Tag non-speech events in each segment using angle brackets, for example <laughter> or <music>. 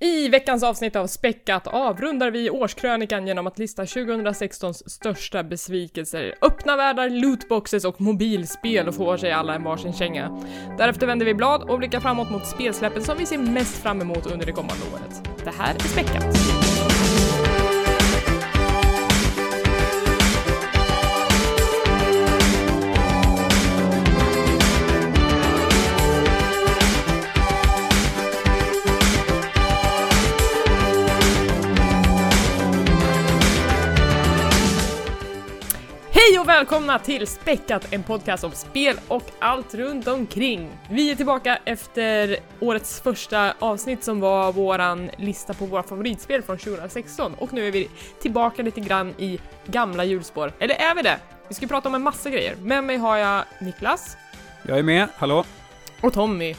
I veckans avsnitt av Späckat avrundar vi årskrönikan genom att lista 2016s största besvikelser, öppna världar, lootboxes och mobilspel och får sig alla en varsin känga. Därefter vänder vi blad och blickar framåt mot spelsläppen som vi ser mest fram emot under det kommande året. Det här är Späckat. Välkomna till Späckat, en podcast om spel och allt runt omkring. Vi är tillbaka efter årets första avsnitt som var våran lista på våra favoritspel från 2016 och nu är vi tillbaka lite grann i gamla hjulspår. Eller är vi det? Vi ska prata om en massa grejer. Med mig har jag Niklas Jag är med, hallå? och Tommy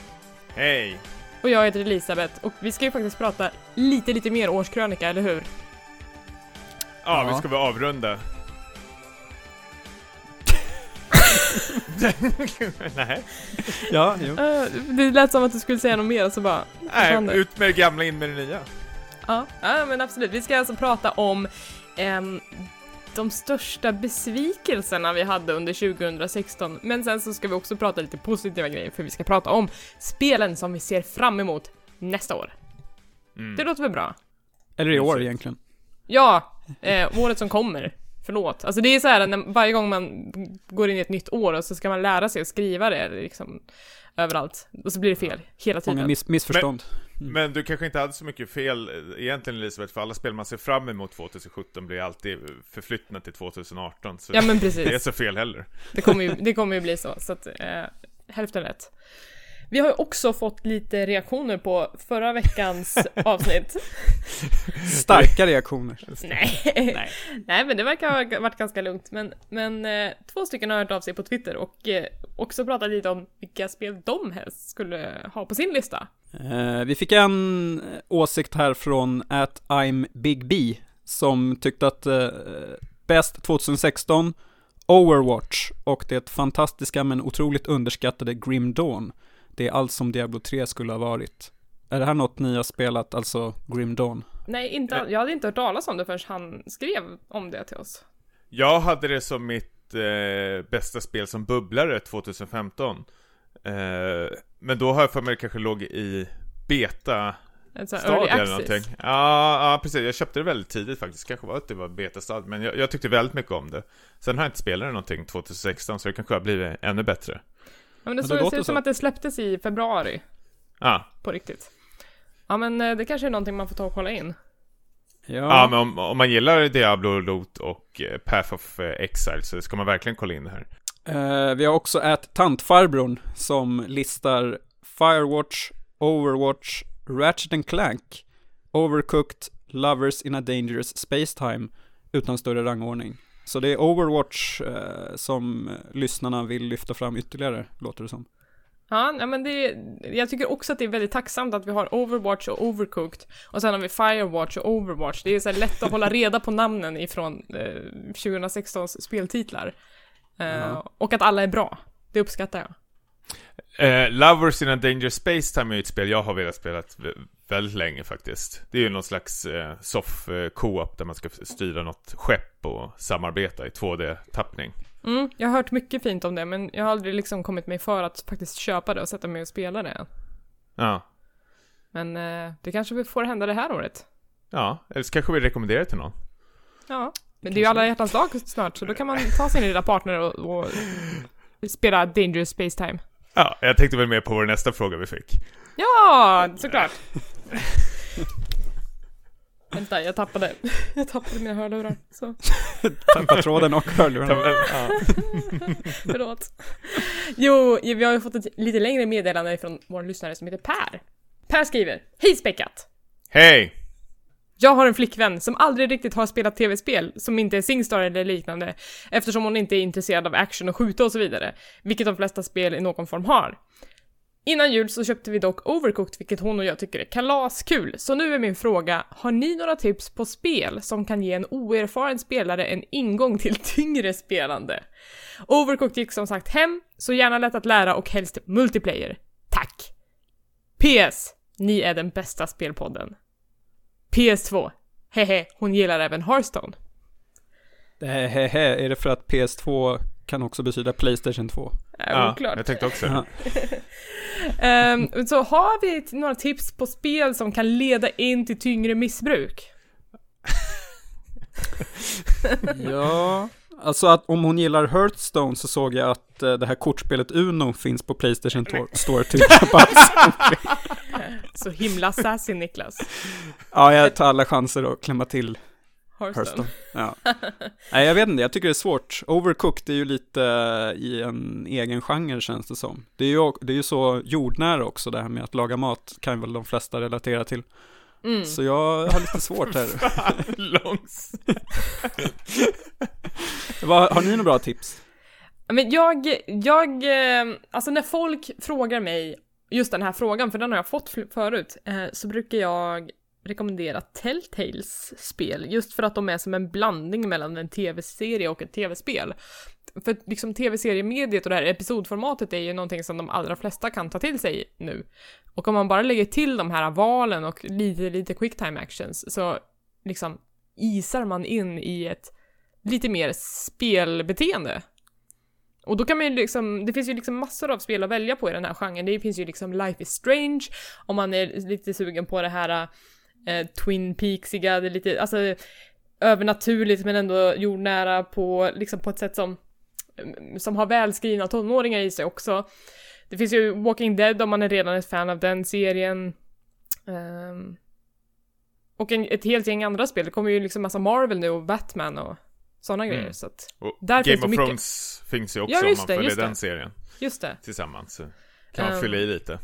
Hej! och jag heter Elisabeth och vi ska ju faktiskt prata lite, lite mer årskrönika, eller hur? Ja, vi Ja. ska väl avrunda. <laughs> Nej, Ja, jo. Uh, det lät som att du skulle säga något mer och så bara Nej det. ut med det gamla, in med det nya. Ja, ja men absolut. Vi ska alltså prata om ehm, de största besvikelserna vi hade under 2016, men sen så ska vi också prata lite positiva grejer, för vi ska prata om spelen som vi ser fram emot nästa år. Mm. Det låter väl bra? Eller i år egentligen. Ja, eh, året som kommer. Förlåt. Alltså det är så här när, varje gång man går in i ett nytt år och så ska man lära sig att skriva det liksom överallt. Och så blir det fel hela Många tiden. miss missförstånd. Men du kanske inte hade så mycket fel egentligen Elisabeth, för alla spel man ser fram emot 2017 blir alltid förflyttna till 2018. Så Ja men <laughs> det är precis. så fel heller. Det kommer ju, det kommer ju bli så. Så att, eh, hälften rätt. Vi har ju också fått lite reaktioner på förra veckans <laughs> avsnitt. Starka reaktioner. Nej. Nej. Nej, men det verkar ha varit ganska lugnt. Men, men eh, två stycken har hört av sig på Twitter och eh, också pratat lite om vilka spel de helst skulle ha på sin lista. Eh, vi fick en åsikt här från at I'm Big B, som tyckte att bäst 2016, Overwatch och det fantastiska men otroligt underskattade Grim Dawn. Det är allt som Diablo 3 skulle ha varit. Är det här något ni har spelat, alltså Grim Dawn? Nej, inte, Eh. jag hade inte hört talas om det förrän han skrev om det till oss. Jag hade det som mitt eh, bästa spel som bubblare 2015. Eh, men då har jag för mig det kanske låg i beta Ett sånt här early stadie eller någonting. Ja, ja, precis. Jag köpte det väldigt tidigt faktiskt. Kanske var att det var betastad, men jag, jag tyckte väldigt mycket om det. Sen har jag inte spelat det någonting 2016, så det kanske har blivit ännu bättre. Ja, men det Ja, det det ser ut som så. att det släpptes i februari, Ja, på riktigt. Ja, men eh, det kanske är någonting man får ta och kolla in. ja. men om, om man gillar Diablo, Loot och eh, Path of eh, Exile så ska man verkligen kolla in det här. Eh, vi har också ät tantfarbrorn som listar Firewatch, Overwatch, Ratchet and Clank, Overcooked, Lovers in a Dangerous Spacetime utan större rangordning. Så det är Overwatch eh, som lyssnarna vill lyfta fram ytterligare, låter det som. Ja, men det, jag tycker också att det är väldigt tacksamt att vi har Overwatch och Overcooked och sen har vi Firewatch och Overwatch. Det är så här lätt att hålla <laughs> reda på namnen ifrån eh, 2016s speltitlar. Eh, Ja. Och att alla är bra. Det uppskattar jag. Eh, Lovers in a Dangerous Spacetime är ju ett spel jag har velat spela väldigt länge faktiskt. Det är ju någon slags eh, soff co-op där man ska styra något skepp och samarbeta i 2D-tappning. Mm, jag har hört mycket fint om det, men jag har aldrig liksom kommit mig för att faktiskt köpa det och sätta mig och spela det än. Ja. Men eh, det kanske vi får hända det här året. Ja, eller så kanske vi rekommenderar det till någon. Ja. Men det är ju alla hjärtans dag snart, så då kan man ta sin lilla partner och, och <laughs> spela Dangerous Space Time. Ja, jag tänkte väl mer på vår nästa fråga vi fick. Ja, såklart! <laughs> <laughs> Vänta, jag tappade, <laughs> jag tappade mina hörlurar. Så, <laughs> Tappatråden och hörlurarna. Ja. förlåt. Jo, vi har ju fått ett lite längre meddelande från vår lyssnare som heter Per. Per skriver, Hej Späckat! Hej! Jag har en flickvän som aldrig riktigt har spelat tv-spel, som inte är Singstar eller liknande, eftersom hon inte är intresserad av action och skjuta och så vidare, vilket de flesta spel i någon form har. Innan jul så köpte vi dock Overcooked, vilket hon och jag tycker är kalaskul. Så nu är min fråga, har ni några tips på spel som kan ge en oerfaren spelare en ingång till <laughs> tyngre spelande? Overcooked gick som sagt hem, så gärna lätt att lära och helst multiplayer. Tack! PS. Ni är den bästa spelpodden. PS2. Hehe, hon gillar även Hearthstone. 'hehe' är det för att PS2 kan också betyda Playstation 2? Ja, oklart. jag tänkte också. <laughs> Ehm, så har vi några tips på spel som kan leda in till tyngre missbruk? <laughs> Ja, alltså att om hon gillar Hearthstone så såg jag att eh, det här kortspelet Uno finns på Playstation Tor- Store till rabatt. <laughs> Så himla sassy Niklas. Ja, jag tar alla chanser att klämma till Hearthstone. Ja. <laughs> Nej, jag vet inte, jag tycker det är svårt. Overcooked är ju lite eh, i en egen genre känns det som. Det är ju, det är ju så jordnära också det här med att laga mat kan väl de flesta relatera till. Mm. Så jag har lite svårt här. <laughs> Långs. <laughs> Vad, har ni några bra tips? Men jag, jag, eh, alltså när folk frågar mig just den här frågan, för den har jag fått förut, eh, så brukar jag rekommendera Telltales spel, just för att de är som en blandning mellan en tv-serie och ett tv-spel. För liksom tv-seriemediet och det här episodformatet är ju någonting som de allra flesta kan ta till sig nu. Och om man bara lägger till de här valen och lite, lite quicktime actions så liksom isar man in i ett lite mer spelbeteende. Och då kan man ju liksom, det finns ju liksom massor av spel att välja på i den här genren. Det finns ju liksom Life is Strange, om man är lite sugen på det här eh, Twin Peaksiga, det är lite, alltså övernaturligt men ändå jordnära på, liksom på ett sätt som, som har välskrivna tonåringar i sig också. Det finns ju Walking Dead om man är redan ett fan av den serien. Ehm, och en, ett helt gäng andra spel. Det kommer ju liksom massa Marvel nu och Batman och sådana Mm. grejer. Så att, Och Där finns Game det of mycket. Thrones finns ju också Ja, om man följer den serien just det. tillsammans. Så kan man Ehm. fylla i lite.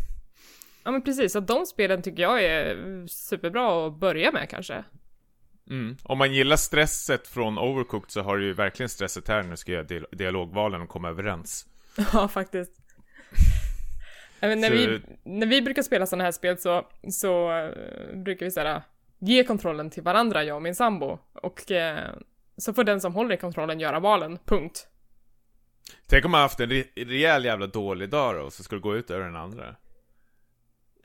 Ja men precis, så de spelen tycker jag är superbra att börja med kanske. Mm. Om man gillar stresset från Overcooked så har du ju verkligen stresset här när du ska göra dial- dialogvalen och komma överens. <laughs> Ja, faktiskt. Men när, Så- vi, när vi brukar spela sådana här spel så, så eh, brukar vi såhär ge kontrollen till varandra, jag och min sambo. Och eh, så får den som håller i kontrollen göra valen, punkt. Tänk om man haft en re- rejäl jävla dålig dag då, och så ska det gå ut över den andra.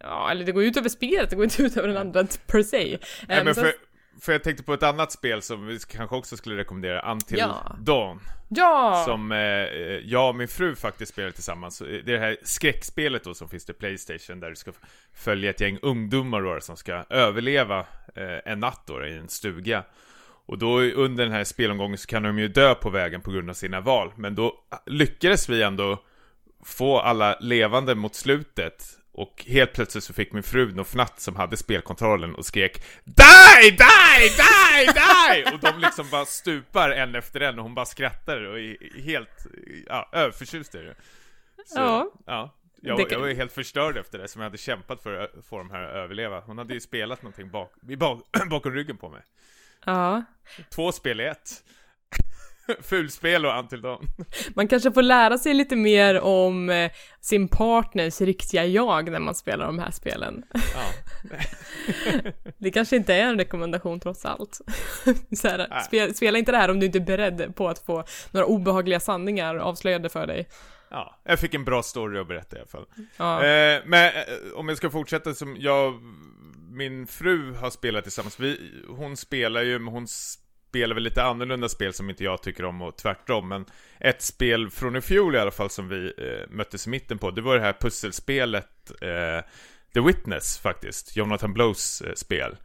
Ja, eller det går ut över spelet, det går inte ut över den andra per se. Nej, Eh, men för, för jag tänkte på ett annat spel som vi kanske också skulle rekommendera, Until Ja. Dawn. Ja! Som eh, eh, jag och min fru faktiskt spelar tillsammans. Det är det här skräckspelet då som finns till Playstation där du ska följa ett gäng ungdomar då, som ska överleva eh, en natt då i en stuga. Och då under den här spelomgången så kan de ju dö på vägen på grund av sina val. Men då lyckades vi ändå få alla levande mot slutet. Och helt plötsligt så fick min fru någon fnatt som hade spelkontrollen och skrek Die! Die! Die! Die! Och de liksom bara stupar en efter en och hon bara skrattar och är helt, ja, överförtjust är det. Så, Ja. ja. Jag, jag var ju helt förstörd efter det, som jag hade kämpat för att få de här att överleva. Hon hade ju spelat någonting bak, i bak, <clears throat> bakom ryggen på mig. ja. Två spel i ett. <laughs> Fulspel och Until Dawn. Man kanske får lära sig lite mer om eh, sin partners riktiga jag när man spelar de här spelen. Ja. <laughs> Det kanske inte är en rekommendation trots allt. <laughs> Så här, spela, spela inte det här om du inte är beredd på att få några obehagliga sanningar avslöjade för dig. ja, jag fick en bra story att berätta i alla fall. Ja. Eh, men eh, om jag ska fortsätta som jag, min fru har spelat tillsammans, vi, hon spelar ju, men hon spelar väl lite annorlunda spel som inte jag tycker om och tvärtom, men ett spel från i fjol i alla fall som vi eh, möttes i mitten på, det var det här pusselspelet eh, The Witness faktiskt, Jonathan Blows eh, spel.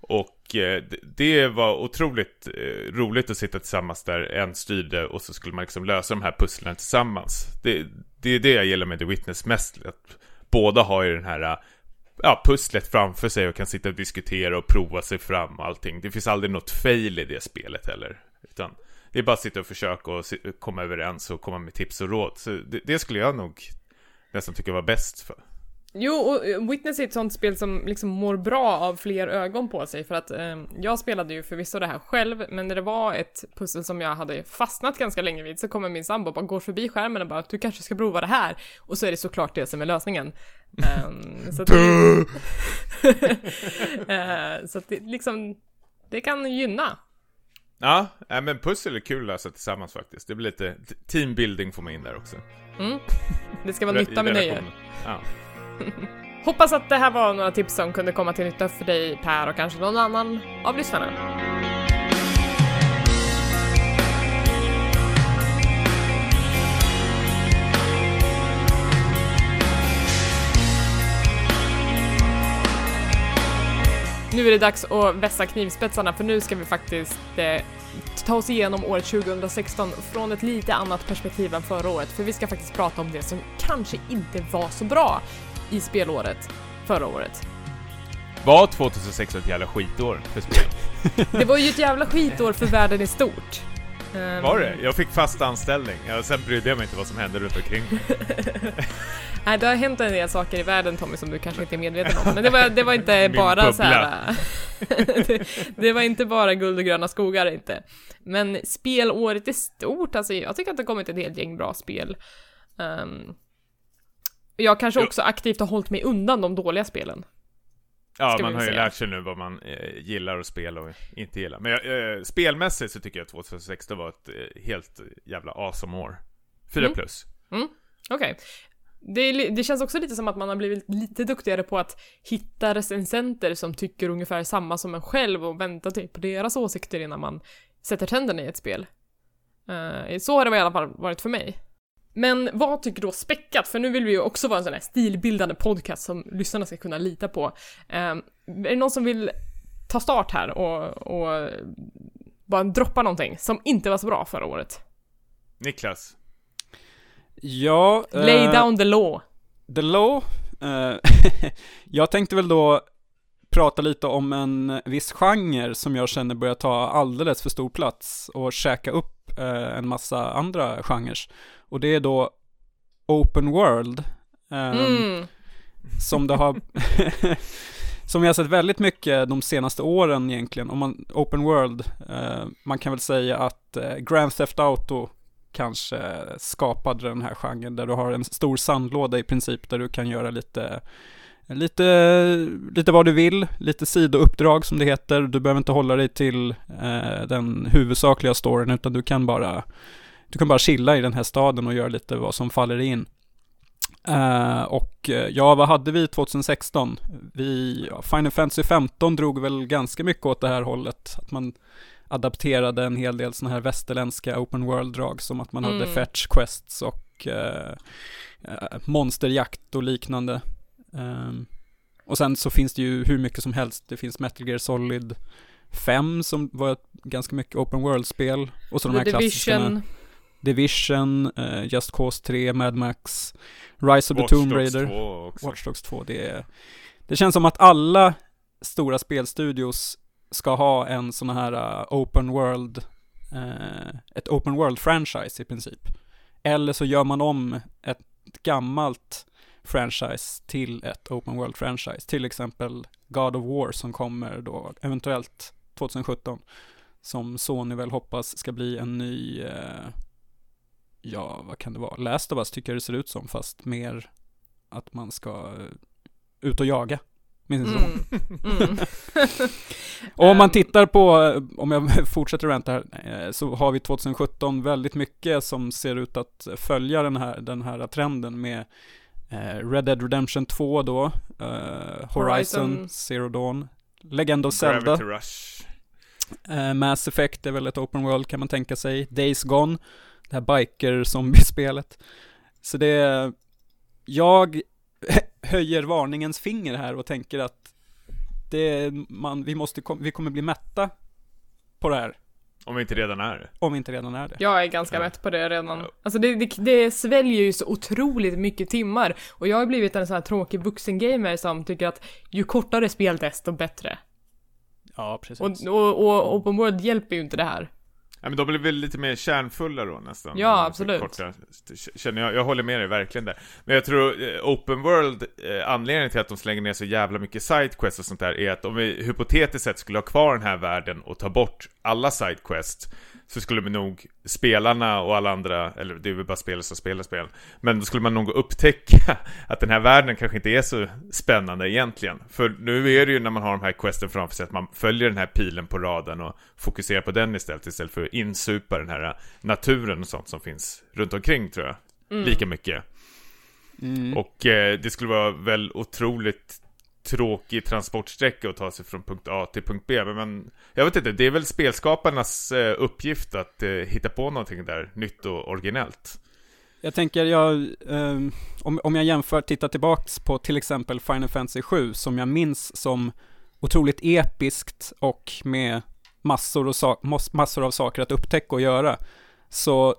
Och eh, det- var otroligt eh, roligt att sitta tillsammans där en styrde och så skulle man liksom lösa de här pusslen tillsammans. Det, det är det jag gillar med The Witness mest, att båda har ju den här eh, ja, pusslet framför sig och kan sitta och diskutera och prova sig fram och allting. Det finns aldrig något fail i det spelet heller. Utan det är bara att sitta och försöka och komma överens och komma med tips och råd. Så det, det skulle jag nog nästan tycka var bäst för. Jo, och eh, Witness är ett sånt spel som liksom mår bra av fler ögon på sig för att eh, jag spelade ju förvisso det här själv, men när det var ett pussel som jag hade fastnat ganska länge vid så kommer min sambo bara går förbi skärmen och bara du kanske ska prova det här och så är det såklart det som är lösningen. <laughs> Ehm, så att det, <laughs> Eh, så att det liksom, det kan gynna. Ja, nej, men pussel är kul att lösa tillsammans faktiskt. Det blir lite teambuilding får man in där också. Mm. Det ska vara nytta med nöje. Ja. <laughs> Hoppas att det här var några tips som kunde komma till nytta för dig Per och kanske någon annan av lyssnarna. Nu är det dags att vässa knivspetsarna för nu ska vi faktiskt eh, ta oss igenom året 2016 från ett lite annat perspektiv än förra året. För vi ska faktiskt prata om det som kanske inte var så bra i spelåret förra året. Var 2016 ett jävla skitår för spel? <laughs> Det var ju ett jävla skitår för världen i stort. Um, Var det? Jag fick fast anställning. Ja, sen brydde jag mig inte vad som hände runt omkring. <laughs> Nej, det har hänt en del saker i världen Tommy som du kanske inte är medveten om, men det var, det var inte bara så här. <laughs> det, det var inte bara guld och gröna skogar inte. Men spelåret är stort, alltså jag tycker att det har kommit ett helt gäng bra spel. Um, jag kanske också aktivt har hållit mig undan de dåliga spelen. Ja, man har ju lärt sig nu vad man eh, gillar att spela och inte gillar. Men eh, spelmässigt så tycker jag att 2016 var ett eh, helt jävla awesome år. 4 Mm. plus. Okej. Det, är li- det känns också lite som att man har blivit lite duktigare på att hitta recensenter som tycker ungefär samma som en själv och vänta typ på deras åsikter innan man sätter tänderna i ett spel. Eh, så har det i alla fall varit för mig. Men vad tycker då Späckat? För nu vill vi ju också vara en sån här stilbildande podcast som lyssnarna ska kunna lita på. Eh, är det någon som vill ta start här och, och bara droppa någonting som inte var så bra förra året? Niklas. Ja, Lay eh, down the law. The Law. eh, <laughs> jag tänkte väl då prata lite om en viss genre som jag känner börjar ta alldeles för stor plats och käka upp eh, en massa andra genrer. Och det är då Open World. ehm, Mm. som det har <laughs> som jag har sett väldigt mycket de senaste åren egentligen. Om man, open world, eh, man kan väl säga att eh, Grand Theft Auto kanske skapade den här genren där du har en stor sandlåda i princip där du kan göra lite Lite, lite vad du vill, lite sidouppdrag som det heter. Du behöver inte hålla dig till eh, den huvudsakliga storyn utan du kan bara Du kan bara chilla i den här staden och göra lite vad som faller in. Eh, och eh, ja, vad hade vi 2016? Vi, ja, Final Fantasy 15 drog väl ganska mycket åt det här hållet. Att man adapterade en hel del sådana här västerländska open world-drag som att man hade Mm. fetch quests och eh, eh, monsterjakt och liknande. Ehm, och sen så finns det ju hur mycket som helst. Det finns Metal Gear Solid 5 som var ett ganska mycket open world-spel. Och så de här The klassikerna. Division. Eh, Just Cause 3, Mad Max, Rise of the Watch Tomb Dogs Raider, 2 också. Watch Dogs 2. Det, är, det känns som att alla stora spelstudios ska ha en sån här eh, open world, eh, ett open world franchise i princip. Eller så gör man om ett gammalt franchise till ett open world franchise. Till exempel God of War som kommer då eventuellt 2017. Som Sony väl hoppas ska bli en ny, eh, ja vad kan det vara, Last of Us tycker jag det ser ut som fast mer att man ska eh, ut och jaga. Minns mm. Mm. Mm. Och om man Ehm. <laughs> tittar på, eh, om jag <laughs> fortsätter ranta här, eh, så har vi 2017 väldigt mycket som ser ut att följa den här, den här trenden med Red Dead Redemption 2 då, eh, Horizon, Horizon. Zero Dawn, Legend of Zelda, Gravity Rush. eh, Mass Effect är väl ett open world kan man tänka sig, Days Gone, det här biker-zombiespelet. Så det är, jag <laughs> höjer varningens finger här och tänker att det, man, vi måste, vi kommer bli mätta på det här, Om vi inte redan är det. om vi inte redan är det. Jag är ganska Ja. mätt på det redan. Alltså det, det, det sväljer ju så otroligt mycket timmar. Och jag har blivit en sån här tråkig vuxengamer som tycker att ju kortare spel desto bättre. Ja, precis. Och, och, och Open World hjälper ju inte det här. Ja, men de blir väl lite mer kärnfulla då nästan. Ja, absolut. Korta, känner jag, jag håller med dig verkligen där. Men jag tror eh, Open World, eh, anledningen till att de slänger ner så jävla mycket sidequests och sånt där är att om vi hypotetiskt sett skulle ha kvar den här världen och ta bort alla sidequests så skulle vi nog spelarna och alla andra, eller det är väl bara spelare som spelar spel, men då skulle man nog upptäcka att den här världen kanske inte är så spännande egentligen. För nu är det ju när man har de här questen framför sig att man följer den här pilen på raden och fokuserar på den istället, istället för att insupa den här naturen och sånt som finns runt omkring tror jag. Lika mycket. Mm. Och eh, det skulle vara väl otroligt tråkig transportsträcka att ta sig från punkt A till punkt B. Men, jag vet inte, det är väl spelskaparnas eh, uppgift att eh, hitta på någonting där nytt och originellt. Jag tänker, jag, eh, om, om jag jämför, tittar tillbaks på till exempel Final Fantasy 7 som jag minns som otroligt episkt och med massor, och so massor av saker att upptäcka och göra. Så,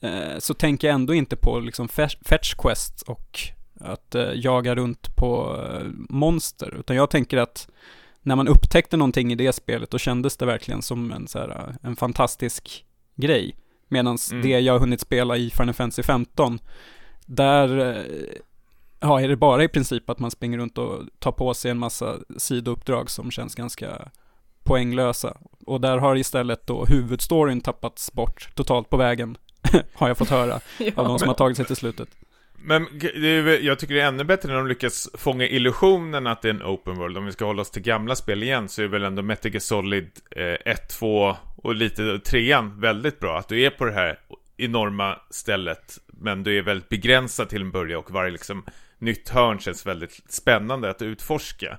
eh, så tänker jag ändå inte på liksom fetch, fetch quest och att eh, jaga runt på eh, monster. Utan jag tänker att när man upptäckte någonting i det spelet, då kändes det verkligen som en, så här, eh, en fantastisk grej. Medan Mm. det jag har hunnit spela i Final Fantasy 15, där eh, ja, är det bara i princip att man springer runt och tar på sig en massa sidouppdrag som känns ganska poänglösa. Och där har istället då huvudstoryn tappats bort totalt på vägen, <laughs> har jag fått höra <laughs> av de som har tagit sig till slutet. Men det är, jag tycker det är ännu bättre när de lyckas fånga illusionen att det är en open world. Om vi ska hålla oss till gamla spel igen så är väl ändå Metal Gear Solid eh, 1, 2 och lite 3 väldigt bra. Att du är på det här enorma stället men du är väldigt begränsad till en början och varje liksom nytt hörn känns väldigt spännande att utforska.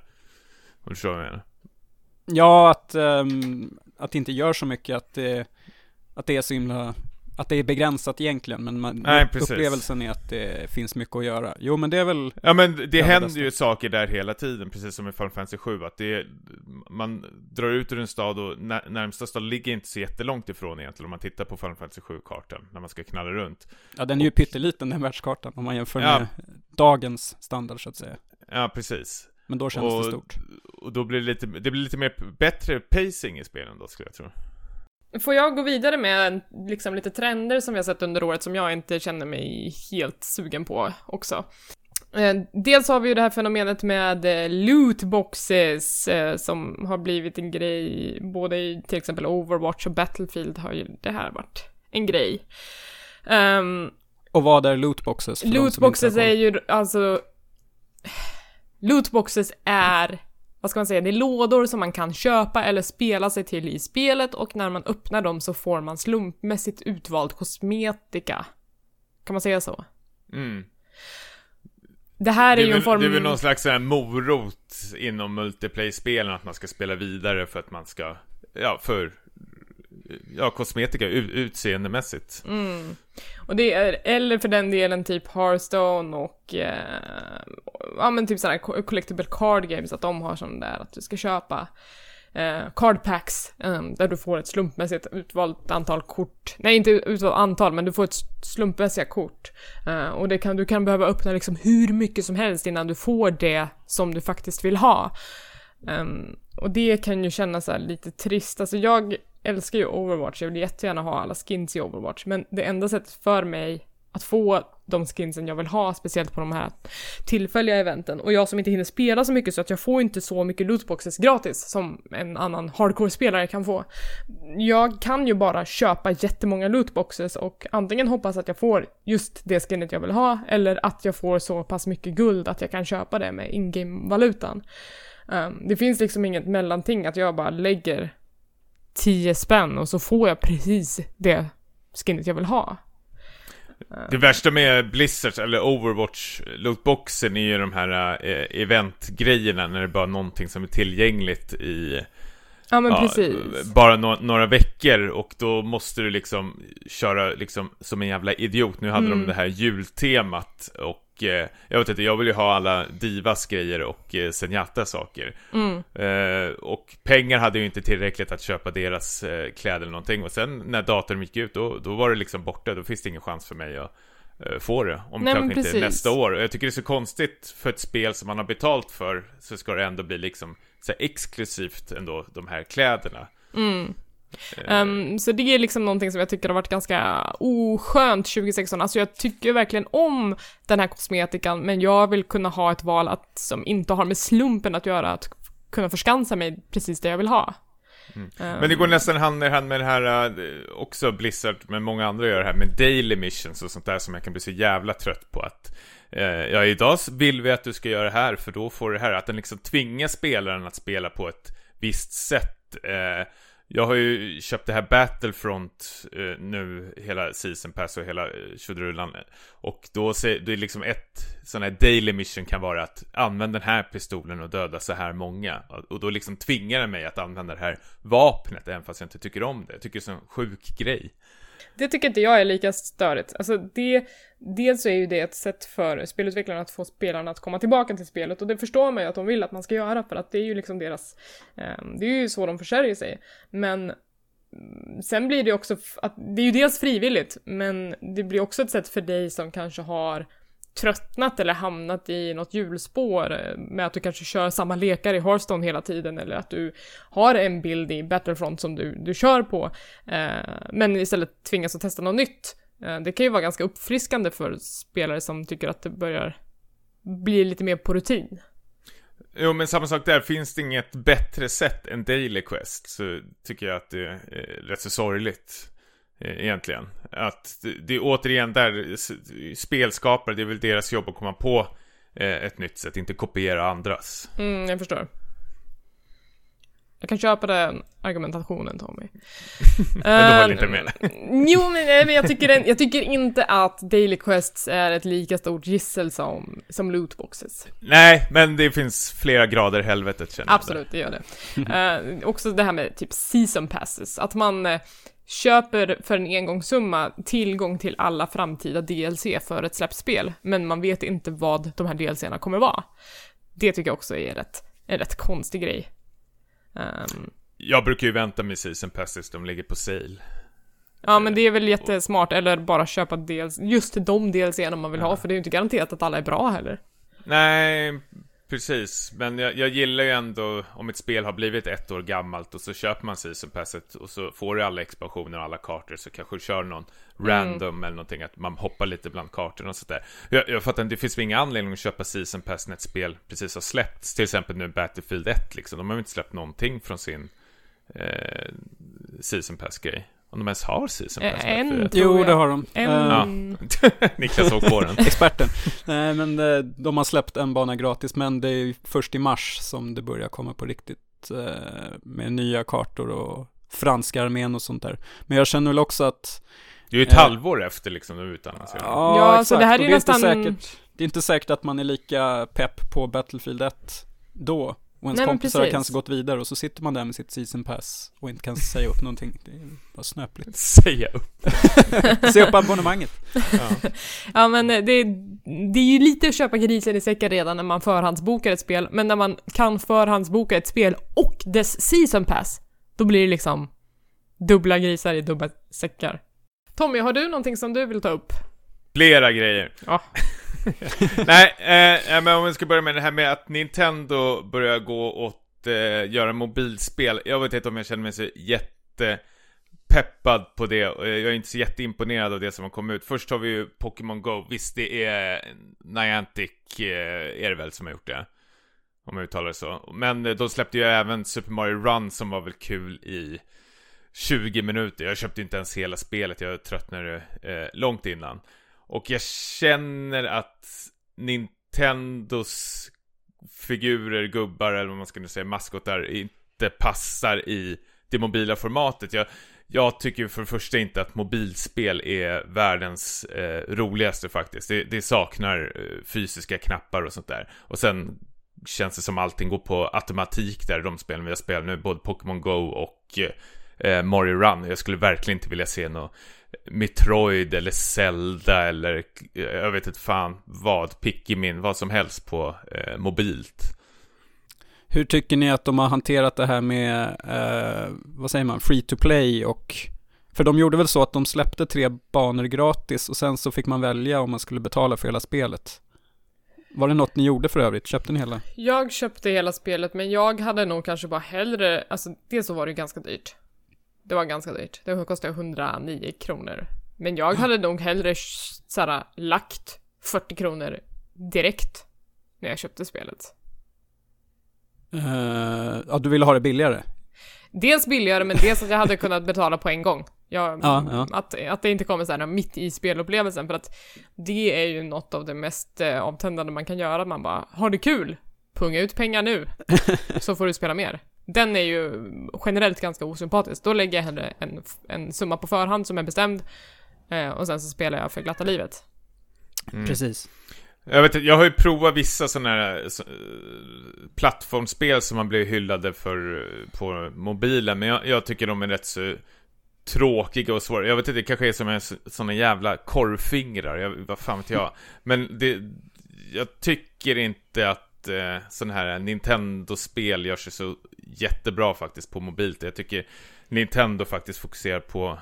Om du förstår vad jag menar? Ja, att, um, att det inte gör så mycket att det, att det är så himla, att det är begränsat egentligen, men man, Nej, upplevelsen är att det finns mycket att göra. Jo, men det är väl, Ja men det händer bästa. ju saker där hela tiden, precis som i Final Fantasy 7 att det är, Man drar ut ur en stad och när, närmsta stad ligger inte så jättelångt ifrån egentligen om man tittar på Final Fantasy 7-kartan när man ska knalla runt ja den är ju pytteliten den världskartan om man jämför Ja. med dagens standard så att säga. Ja precis Men då känns det och, stort. och då blir det lite, det blir lite mer bättre pacing i spelen då skulle jag tro Får jag gå vidare med liksom lite trender som vi har sett under året som jag inte känner mig helt sugen på också? Eh, dels har vi ju det här fenomenet med eh, lootboxes eh, som har blivit en grej både i till exempel Overwatch och Battlefield har ju det här varit en grej. Ehm, Och vad är lootboxes? Lootboxes är ju alltså... Lootboxes är, vad ska man säga, det är lådor som man kan köpa eller spela sig till i spelet och när man öppnar dem så får man slumpmässigt utvald kosmetika. Kan man säga så? mm. Det här är, det, är ju en form... det är väl någon slags här morot inom multiplayer-spelen att man ska spela vidare för att man ska, ja för, ja kosmetika utseendemässigt Mm. Och det är, eller för den delen typ Hearthstone och, eh, ja men typ sådana här collectible card games, att de har sån där att du ska köpa eh, card packs, eh, där du får ett slumpmässigt utvalt antal kort. Nej, inte utvalt antal, men du får ett slumpmässiga kort. Eh, och det kan, du kan behöva öppna liksom hur mycket som helst innan du får det som du faktiskt vill ha. Ehm, och det kan ju kännas här lite trist. Alltså jag älskar ju Overwatch, jag vill jättegärna ha alla skins i Overwatch, men det enda sättet för mig att få de skinsen jag vill ha, speciellt på de här tillfälliga eventen, och jag som inte hinner spela så mycket så att jag får inte så mycket lootboxes gratis som en annan hardcore-spelare kan få. Jag kan ju bara köpa jättemånga lootboxes och antingen hoppas att jag får just det skinnet jag vill ha, eller att jag får så pass mycket guld att jag kan köpa det med in-game-valutan. Um, det finns liksom inget mellanting att jag bara lägger 10 spänn och så får jag precis det skinnet jag vill ha. Det värsta med Blizzards, eller Overwatch lootboxen är ju de här eh, eventgrejerna när det bara är någonting som är tillgängligt i Ja men ja, precis. bara no några veckor och då måste du liksom köra liksom som en jävla idiot. Nu hade Mm. de det här jultemat och eh, jag vet inte, jag vill ju ha alla Divas grejer och eh, Zenyatta saker. Mm. Eh, och pengar hade ju inte tillräckligt att köpa deras eh, kläder eller någonting. Och sen när datorn gick ut, då, då var det liksom borta. Då finns det ingen chans för mig att eh, få det. Om Nej, kanske inte nästa år. Jag tycker det är så konstigt för ett spel som man har betalt för, så ska det ändå bli liksom så exklusivt ändå, de här kläderna. Mm. Um, så det är liksom någonting som jag tycker har varit ganska oskönt 2016. Alltså jag tycker verkligen om den här kosmetikan, men jag vill kunna ha ett val att, som inte har med slumpen att göra, att kunna förskansa mig precis det jag vill ha. Mm. Ehm, Men det går nästan hand i hand med det här, eh, också Blizzard, men många andra gör det här med daily missions och sånt där som jag kan bli så jävla trött på att Eh, ja, idag vill vi att du ska göra det här för då får du det här, att den liksom tvingar spelaren att spela på ett visst sätt eh, jag har ju köpt det här Battlefront eh, nu, hela Season Pass och hela tjodrullan. tjoderullan. Och då ser det är liksom ett sån här daily mission kan vara att använda den här pistolen och döda så här många. Och då liksom tvingar den mig att använda det här vapnet, även fast jag inte tycker om det. Jag tycker det är en sån sjuk grej. Det tycker inte jag är lika störigt. Alltså det, dels så är ju det ett sätt för spelutvecklarna att få spelarna att komma tillbaka till spelet och det förstår man ju att de vill att man ska göra för att det är ju liksom deras, ehm, det är ju så de försörjer sig. Men mm, sen blir det också, att det är ju dels frivilligt, men det blir också ett sätt för dig som kanske har tröttnat eller hamnat i något hjulspår eh, med att du kanske kör samma lekar i Hearthstone hela tiden eller att du har en bild i Battlefront som du, du kör på eh, men istället tvingas att testa något nytt. Eh, det kan ju vara ganska uppfriskande för spelare som tycker att det börjar bli lite mer på rutin. Jo men samma sak där, finns det inget bättre sätt än Daily Quest så tycker jag att det är rätt så sorgligt. Eh, egentligen. Att det är återigen där spelskapare, det är väl deras jobb att komma på eh, ett nytt sätt, inte kopiera andras. Mm, jag förstår. Jag kan köpa den argumentationen Tommy. <laughs> men du håller inte med? <laughs> jo, men, men jag, tycker en, jag tycker inte att Daily Quests är ett lika stort gissel som, som lootboxes. Nej, men det finns flera grader i helvetet känner Absolut, det gör det. uh, också det här med typ season passes, att man uh, köper för en engångssumma tillgång till alla framtida DLC för ett släppspel, men man vet inte vad de här DLCerna kommer vara. Det tycker jag också är rätt, en rätt konstig grej. Um, jag brukar ju vänta med season passes, de ligger på sale. Ja men det är väl jättesmart, eller bara köpa dels, just de DLCerna man vill ha, för det är ju inte garanterat att alla är bra heller. Nej, Precis, men jag, jag, gillar ju ändå om ett spel har blivit ett år gammalt och så köper man season passet och så får du alla expansioner och alla kartor så kanske du kör någon mm. random eller någonting att man hoppar lite bland kartorna och sådär. Jag, jag fattar inte, det finns väl ingen anledning att köpa season pass när ett spel precis har släppts, till exempel nu Battlefield 1 liksom. De har ju inte släppt någonting från sin eh, season pass grej. Om de ens har season pass? En, Jo, det har de. En... Uh, ja. <laughs> Niklas såg på den. <laughs> Experten. Nej, men eh, de har släppt en bana gratis, men det är först i mars som det börjar komma på riktigt eh, med nya kartor och franska armén och sånt där. Men jag känner väl också att det är ju ett eh, halvår efter liksom de utannonserade. Ja, ja exakt. så det här är, är nästan... Säkert, det är inte säkert att man är lika pepp på Battlefield 1 då och ens Nej, kompisar har kanske gått vidare och så sitter man där med sitt season pass och inte kan säga upp någonting. Det är bara snöpligt. <laughs> Säga upp? <laughs> Säga upp abonnemanget. Ja. <laughs> ja men det, det är ju lite att köpa grisen i säcken redan när man förhandsbokar ett spel, men när man kan förhandsboka ett spel och dess season pass, då blir det liksom dubbla grisar i dubbla säckar. Tommy, har du någonting som du vill ta upp? Flera grejer. Ja. <laughs> Nej, eh, men om vi ska börja med det här med att Nintendo börjar gå åt eh, göra mobilspel. Jag vet inte om jag känner mig så jättepeppad på det. Jag är inte så jätteimponerad av det som har kommit ut. Först har vi ju Pokémon Go. Visst, det är Niantic, eh, är det väl, som har gjort det. Om jag uttalar det så. Men eh, de släppte ju även Super Mario Run som var väl kul i 20 minuter. Jag köpte inte ens hela spelet, jag tröttnade eh, långt innan. Och jag känner att Nintendos figurer, gubbar eller vad man ska säga, maskotar inte passar i det mobila formatet. Jag, jag tycker för det första inte att mobilspel är världens eh, roligaste faktiskt. Det, det saknar eh, fysiska knappar och sånt där. Och sen känns det som allting går på automatik där, de spelen vi har spelat nu, både Pokémon Go och eh, Mario Run. Jag skulle verkligen inte vilja se något Metroid eller Zelda eller jag vet inte fan vad, Pikmin, vad som helst på eh, mobilt. Hur tycker ni att de har hanterat det här med, eh, vad säger man, free to play och för de gjorde väl så att de släppte tre banor gratis och sen så fick man välja om man skulle betala för hela spelet. Var det något ni gjorde för övrigt? Köpte ni hela? Jag köpte hela spelet men jag hade nog kanske bara hellre, alltså dels så var det ganska dyrt. Det var ganska dyrt. Det kostade 109 kronor. Men jag hade nog hellre såhär, lagt 40 kronor direkt när jag köpte spelet. Uh, ja, du ville ha det billigare? Dels billigare, men dels att jag hade kunnat betala på en gång. Jag, ja, ja. Att, att det inte kommer såhär mitt i spelupplevelsen, för att det är ju något av det mest eh, avtändande man kan göra. Man bara, har det kul? Punga ut pengar nu, så får du spela mer. Den är ju generellt ganska osympatisk. Då lägger jag hellre en, en summa på förhand som är bestämd eh, och sen så spelar jag för glatta livet. Mm. Precis. Jag vet jag har ju provat vissa sådana här så, plattformsspel som man blir hyllade för eh, på mobilen, men jag, jag tycker de är rätt så tråkiga och svåra. Jag vet inte, det kanske är som en såna jävla korvfingrar, jag, vad fan vet jag. Men det, jag tycker inte att eh, sådana här Nintendo-spel gör sig så jättebra faktiskt på mobilt. Jag tycker Nintendo faktiskt fokuserar på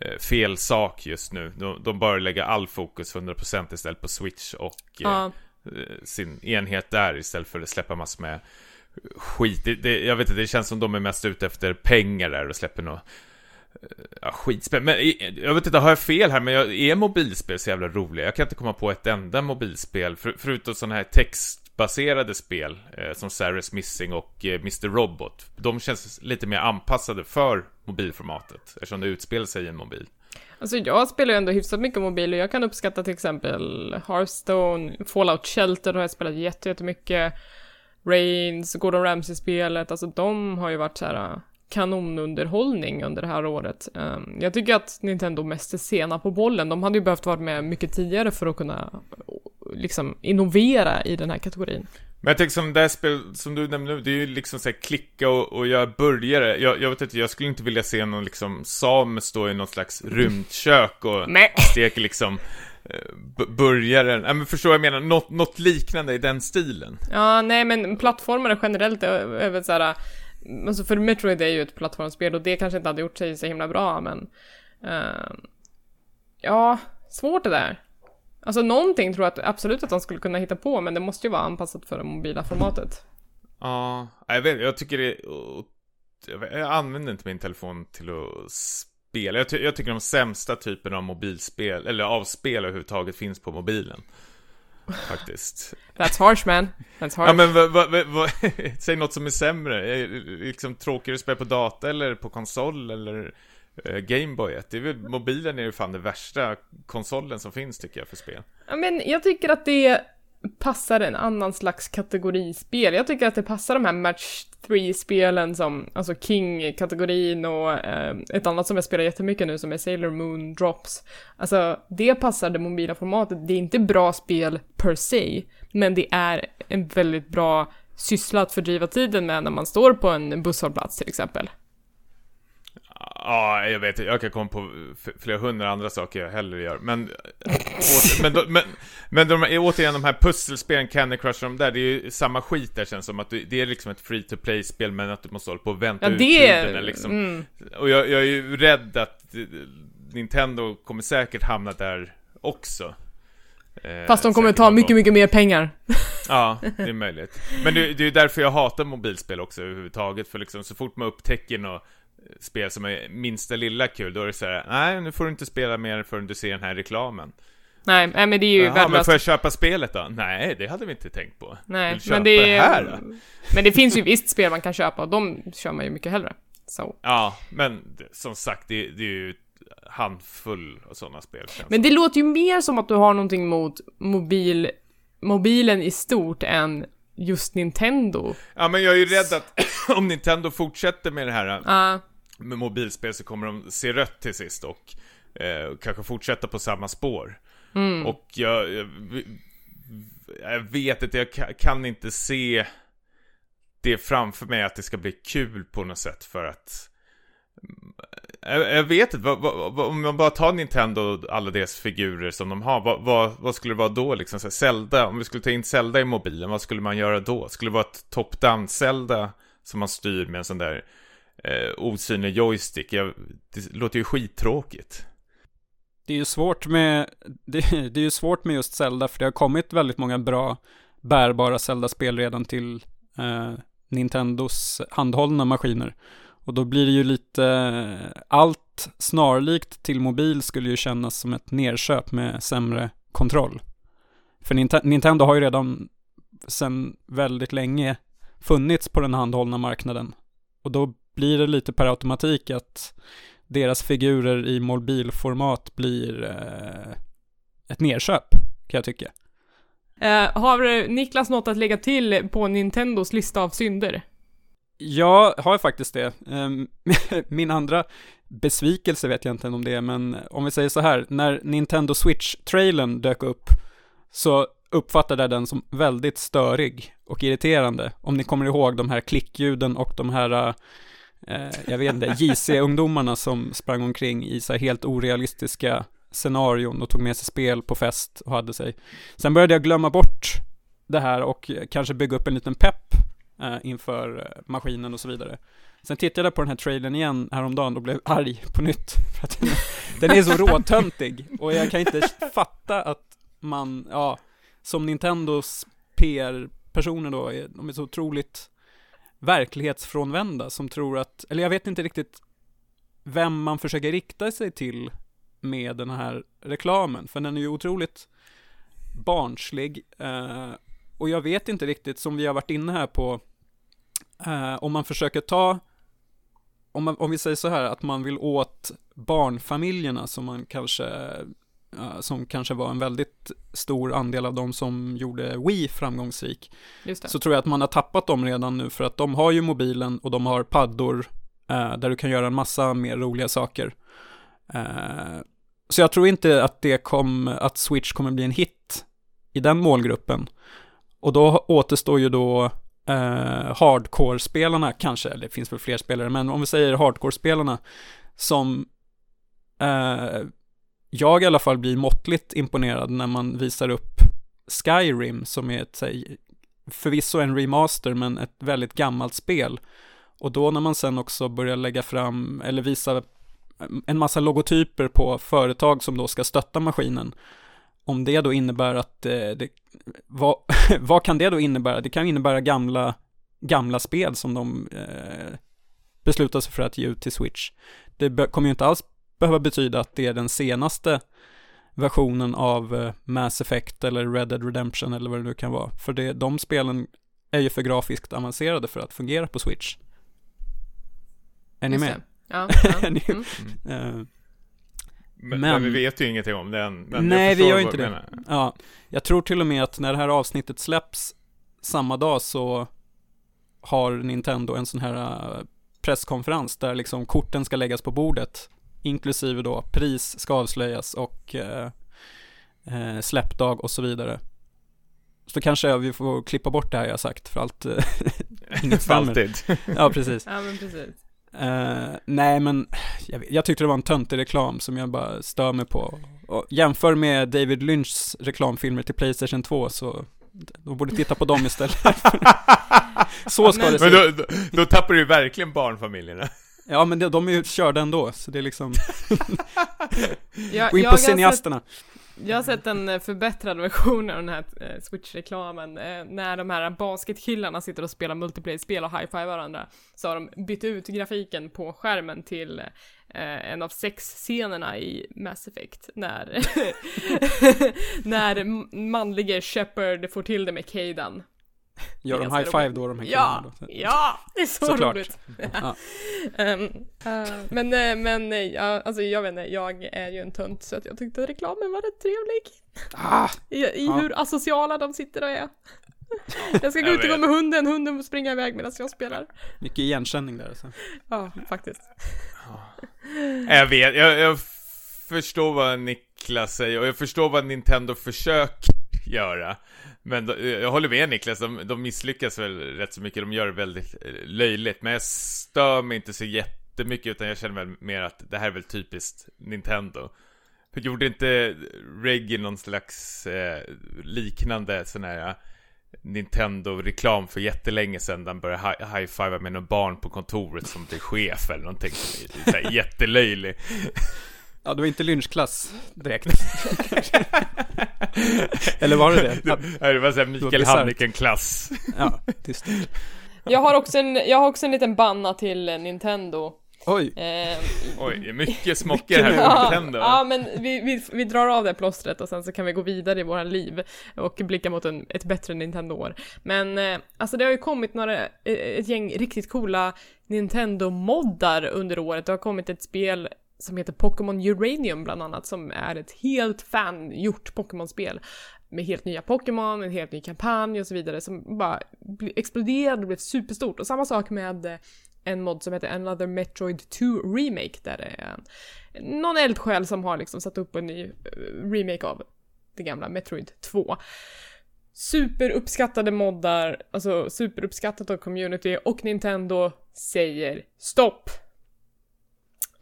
eh, fel sak just nu. De, de bör lägga all fokus 100% istället på Switch och eh, Ja. eh, sin enhet där istället för att släppa massor med skit. Det, det, jag vet inte, det känns som de är mest ute efter pengar där och släpper något eh, Ja, skitspel. Men i- jag vet inte, har jag fel här? Men jag, är mobilspel så jävla roliga? Jag kan inte komma på ett enda mobilspel, för, förutom sådana här textbaserade spel, eh, som Sarah's Missing och eh, Mr. Robot. De känns lite mer anpassade för mobilformatet, eftersom det utspelar sig i en mobil. Alltså jag spelar ju ändå hyfsat mycket mobil och jag kan uppskatta till exempel Hearthstone, Fallout Shelter har jag spelat jätte- jättemycket, Reigns, Gordon Ramsay-spelet, alltså de har ju varit så här äh, kanonunderhållning under det här året. Ehm, jag tycker att Nintendo mest är sena på bollen, de hade ju behövt vara med mycket tidigare för att kunna liksom innovera i den här kategorin. Men jag tänker som det här spel som du nämnde nu, det är ju liksom så här klicka och, och göra burgare. Jag, jag vet inte, jag skulle inte vilja se någon liksom sam stå i någon slags rymdkök och steker liksom eh, bu- burgaren. Ja, men förstår vad jag menar? Något, något liknande i den stilen. Ja, nej men plattformar generellt är, är väl såhär, alltså för Metroid är ju ett plattformsspel och det kanske inte hade gjort sig så himla bra men, eh, ja, svårt det där. Alltså någonting tror jag att, absolut att de skulle kunna hitta på men det måste ju vara anpassat för det mobila formatet. Ja, jag vet jag tycker det jag, använder inte min telefon till att spela. Jag, ty, jag tycker de sämsta typerna av mobilspel, eller av spel överhuvudtaget finns på mobilen. <laughs> Faktiskt. That's harsh man. That's harsh. Ja men vad, vad, vad, <laughs> säg något som är sämre. Är det liksom tråkigare att spela på data eller på konsol eller Eh, Gameboyet, Gameboy? Det är väl, mobilen är ju fan den värsta konsolen som finns tycker jag för spel. Ja, men jag tycker att det passar en annan slags kategorispel. Jag tycker att det passar de här match 3-spelen som, alltså King-kategorin och eh, ett annat som jag spelar jättemycket nu som är Sailor Moon Drops. Alltså, det passar det mobila formatet. Det är inte bra spel per se, men det är en väldigt bra syssla att fördriva tiden med när man står på en busshållplats till exempel. Ja, jag vet Jag kan komma på flera hundra andra saker jag hellre gör. Men, åter, men, men, men de, återigen de här pusselspelen, Candy Crush och de där, det är ju samma skit där känns som att det är liksom ett free to play-spel men att du måste hålla på och vänta Ja, ut tiden liksom. Mm. Och jag, jag är ju rädd att Nintendo kommer säkert hamna där också. Eh, Fast de kommer ta mycket, mycket mer pengar. <laughs> Ja, det är möjligt. Men det, det är därför jag hatar mobilspel också överhuvudtaget, för liksom så fort man upptäcker något spel som är minsta lilla kul, då är det så här: nej nu får du inte spela mer förrän du ser den här reklamen. Nej, nej men det är ju Jaha, men får jag köpa spelet då? Nej, det hade vi inte tänkt på. Nej, men det, det här då? Men det finns ju visst spel man kan köpa och de kör man ju mycket hellre. Så. Ja, men som sagt, det, det är ju handfull av sådana spel Men det låter ju mer som att du har någonting mot mobil, mobilen i stort än just Nintendo. Ja, men jag är ju rädd att <coughs> om Nintendo fortsätter med det här Ja, med mobilspel så kommer de se rött till sist och eh, kanske fortsätta på samma spår. Och jag, jag, jag vet inte, jag ka- kan inte se det framför mig att det ska bli kul på något sätt för att jag, jag vet inte, vad, vad, vad, om man bara tar Nintendo och alla deras figurer som de har, vad, vad, vad skulle det vara då liksom? Så här, Zelda, om vi skulle ta in Zelda i mobilen, vad skulle man göra då? Skulle det vara ett top-down Zelda som man styr med en sån där eh, osynlig joystick? Jag, det låter ju skittråkigt. Det är ju svårt med, <laughs> det, det är ju svårt med just Zelda, för det har kommit väldigt många bra bärbara Zelda-spel redan till eh, Nintendos handhållna maskiner. Och då blir det ju lite, eh, allt snarlikt till mobil skulle ju kännas som ett nerköp med sämre kontroll. För Nintendo har ju redan sedan väldigt länge funnits på den handhållna marknaden. Och då blir det lite per automatik att deras figurer i mobilformat blir eh, ett nerköp, kan jag tycka. Eh, har Niklas något att lägga till på Nintendos lista av synder? Jag har faktiskt det. Ehm, <laughs> Min andra besvikelse vet jag inte om det är, men om vi säger så här, när Nintendo Switch-trailern dök upp så uppfattade jag den som väldigt störig och irriterande. Om ni kommer ihåg de här klickljuden och de här, eh, Eh, jag vet inte, JC-ungdomarna som sprang omkring i så här helt orealistiska scenarion och tog med sig spel på fest och hade sig. Sen började jag glömma bort det här och kanske bygga upp en liten pepp eh, inför eh, maskinen och så vidare. Sen tittade jag på den här trailern igen häromdagen och blev arg på nytt. <laughs> För att den, den är så råtöntig och jag kan inte fatta att man, ja, som Nintendos PR-personer då, de är så otroligt verklighetsfrånvända som tror att, eller jag vet inte riktigt vem man försöker rikta sig till med den här reklamen, för den är ju otroligt barnslig eh, och jag vet inte riktigt, som vi har varit inne här på, eh, om man försöker ta, om, man, om vi säger så här, att man vill åt barnfamiljerna som man kanske, som kanske var en väldigt stor andel av de som gjorde Wii framgångsrik, så tror jag att man har tappat dem redan nu, för att de har ju mobilen och de har paddor, eh, där du kan göra en massa mer roliga saker. Eh, så jag tror inte att det kom, att Switch kommer bli en hit i den målgruppen. Och då återstår ju då eh, hardcore-spelarna kanske, eller det finns väl fler spelare, men om vi säger hardcore-spelarna som eh, jag i alla fall blir måttligt imponerad när man visar upp Skyrim som är ett, förvisso en remaster, men ett väldigt gammalt spel. Och då när man sen också börjar lägga fram, eller visa eh, en massa logotyper på företag som då ska stötta maskinen. Om det då innebär att eh, det, vad, <laughs> vad kan det då innebära? Det kan innebära gamla, gamla spel som de eh, beslutar sig för att ge ut till Switch. Det kommer ju inte alls behöva betyda att det är den senaste versionen av eh, Mass Effect eller Red Dead Redemption eller vad det nu kan vara. För det, de spelen är ju för grafiskt avancerade för att fungera på Switch. Är ni med? Ja, ja. <laughs> Ni- Mm. Eh, Men, Men- men vi vet ju ingenting om den. Men Nej, jag vi gör inte det. menar. Ja, jag tror till och med att när det här avsnittet släpps samma dag så har Nintendo en sån här eh, presskonferens där liksom korten ska läggas på bordet, inklusive då pris ska avslöjas och eh, eh, släppdag och så vidare. Så kanske vi får klippa bort det här jag sagt för allt, eh, <laughs> Inget För alltid. <laughs> ja precis. ja, men precis. Eh, nej men, jag, jag tyckte det var en töntig reklam som jag bara stör mig på. Och jämför med David Lynchs reklamfilmer till Playstation 2 så, de borde titta på dem istället. <laughs> så ska det se Men ut. då, då, då tappar du ju verkligen barnfamiljerna. Ja men de, de är ju körda ändå, så det är liksom, <laughs> Jag, gå in på cineasterna. jag har sett en eh, förbättrad version av den här eh, Switch-reklamen. Eh, när de här basketkillarna sitter och spelar multiplayer-spel och high-five varandra. Så har de bytt ut grafiken på skärmen till en av sexscenerna i Mass Effect. När, <laughs> när manlige Shepard får till det med Kaidan. Gör de high five då de här Ja, då? ja, det är så Såklart. roligt. Ja. <laughs> Ehm, eh, men, eh, men, eh, ja, alltså jag vet inte, jag är ju en tönt så att jag tyckte att reklamen var rätt trevlig. Ah, I, i Ja. hur asociala de sitter och är. <laughs> Jag ska gå Jag ut och gå med hunden, hunden får springa iväg medan jag spelar. mycket igenkänning där alltså. Ja, faktiskt. Jag vet, jag, jag förstår vad Niklas säger och jag förstår vad Nintendo försöker göra. Men då, eh, jag håller med Niklas, de, de misslyckas väl rätt så mycket, de gör det väldigt eh, löjligt. Men jag stör mig inte så jättemycket utan jag känner väl mer att det här är väl typiskt Nintendo. För gjorde inte Reggie någon slags eh, liknande sån här eh, Nintendo-reklam för jättelänge sedan där han började high-fiva med någon barn på kontoret som blir chef eller någonting som är är jättelöjlig. Ja, det var inte lynchklass direkt. <laughs> Eller var det det? Ja, Det, var såhär Mikael. Hanniken-klass. Ja, tyst. Jag har också en, jag har också en liten banna till Nintendo. Oj, Eh, Oj, det är mycket smockor här på Ja, Nintendo. ja men vi, vi, vi drar av det plåstret och sen så kan vi gå vidare i våra liv och blicka mot en, ett bättre Nintendo-år. Men eh, alltså det har ju kommit några, eh, ett gäng riktigt coola Nintendo-moddar under året. Det har kommit ett spel som heter Pokémon Uranium bland annat som är ett helt fan-gjort Pokémon-spel med helt nya Pokémon, en helt ny kampanj och så vidare som bara exploderade och blev superstort. Och samma sak med eh, en mod som heter Another Metroid 2 Remake där det är någon eldsjäl som har liksom satt upp en ny eh, remake av det gamla Metroid 2. Superuppskattade moddar, alltså superuppskattat av community och Nintendo säger stopp.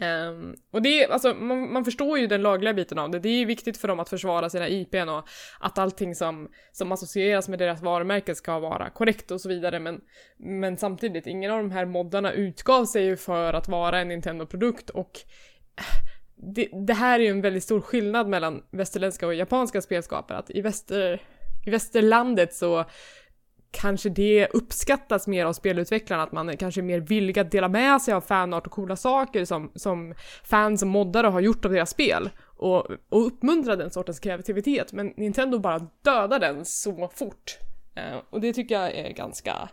Um, och det är, alltså, man, man, förstår ju den lagliga biten av det. Det är ju viktigt för dem att försvara sina IPn och att allting som, som associeras med deras varumärke ska vara korrekt och så vidare. Men, men samtidigt, ingen av de här moddarna utgav sig ju för att vara en Nintendo-produkt och eh, det, det, här är ju en väldigt stor skillnad mellan västerländska och japanska spelskapare. Att i, väster, i västerlandet så kanske det uppskattas mer av spelutvecklarna, att man är kanske är mer villig att dela med sig av fanart och coola saker som, som fans och moddare har gjort av deras spel och, och uppmuntra den sortens kreativitet. Men Nintendo bara dödar den så fort. Eh, och det tycker jag är ganska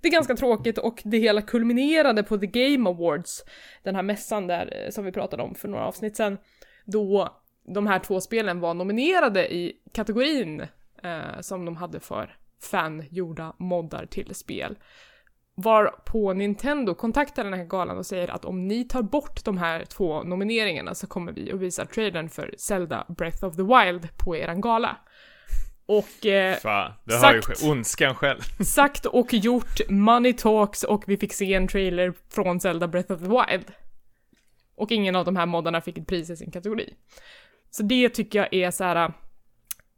det är ganska tråkigt och det hela kulminerade på The Game Awards, den här mässan där eh, som vi pratade om för några avsnitt sedan, då de här två spelen var nominerade i kategorin eh, som de hade för fangjorda moddar till spel. Var på Nintendo kontaktar den här galan och säger att om ni tar bort de här två nomineringarna så kommer vi att visa trailern för Zelda Breath of the Wild på eran gala. Och... Eh, Fan, det har sagt, ju ondskan själv. sagt och gjort, money talks och vi fick se en trailer från Zelda Breath of the Wild. Och ingen av de här moddarna fick ett pris i sin kategori. Så det tycker jag är så här.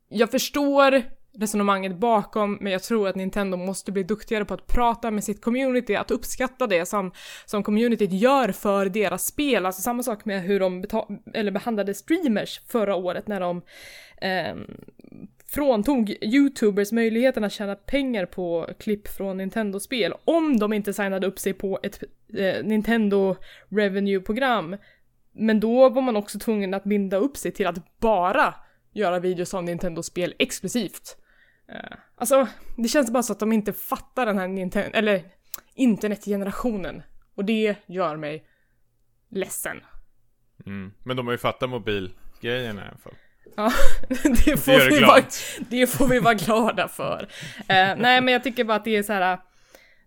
Jag förstår resonemanget bakom, men jag tror att Nintendo måste bli duktigare på att prata med sitt community, att uppskatta det som, som communityt gör för deras spel. Alltså samma sak med hur de eller behandlade streamers förra året när de eh, fråntog YouTubers möjligheten att tjäna pengar på klipp från Nintendo-spel om de inte signade upp sig på ett eh, Nintendo Revenue-program. Men då var man också tvungen att binda upp sig till att bara göra videos av Nintendo-spel exklusivt. Uh, alltså, det känns bara så att de inte fattar den här Nintendo, eller internetgenerationen. Och det gör mig ledsen. Mm. Men de har ju fattat mobilgrejen i alla fall. Ja, <laughs> det får, det vi vara, det får vi vara glada för. Uh, nej, men jag tycker bara att det är så här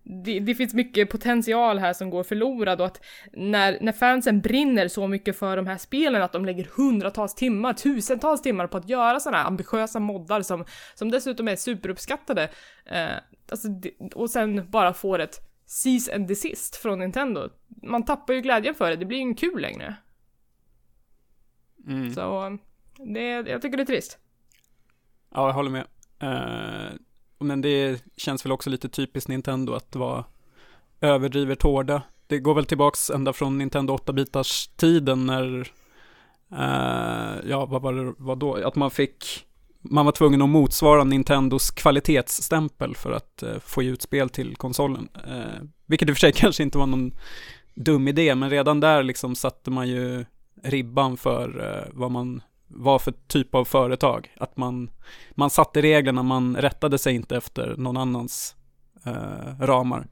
det, det, finns mycket potential här som går förlorad och att när, när fansen brinner så mycket för de här spelen att de lägger hundratals timmar, tusentals timmar på att göra sådana här ambitiösa moddar som, som dessutom är superuppskattade eh, alltså, och sen bara får ett cease and desist från Nintendo. Man tappar ju glädjen för det, det blir ju inte kul längre. Mm. Så det, jag tycker det är trist. Ja, jag håller med. Uh, men det känns väl också lite typiskt Nintendo att vara överdrivet hårda. Det går väl tillbaks ända från Nintendo 8-bitars tiden när, uh, ja vad var det, vad då? Att man fick, man var tvungen att motsvara Nintendos kvalitetsstämpel för att uh, få ut spel till konsolen. Uh, vilket i och för sig <laughs> kanske inte var någon dum idé, men redan där liksom satte man ju ribban för vad man vad för typ av företag. Att man, man satte reglerna, man rättade sig inte efter någon annans eh, ramar.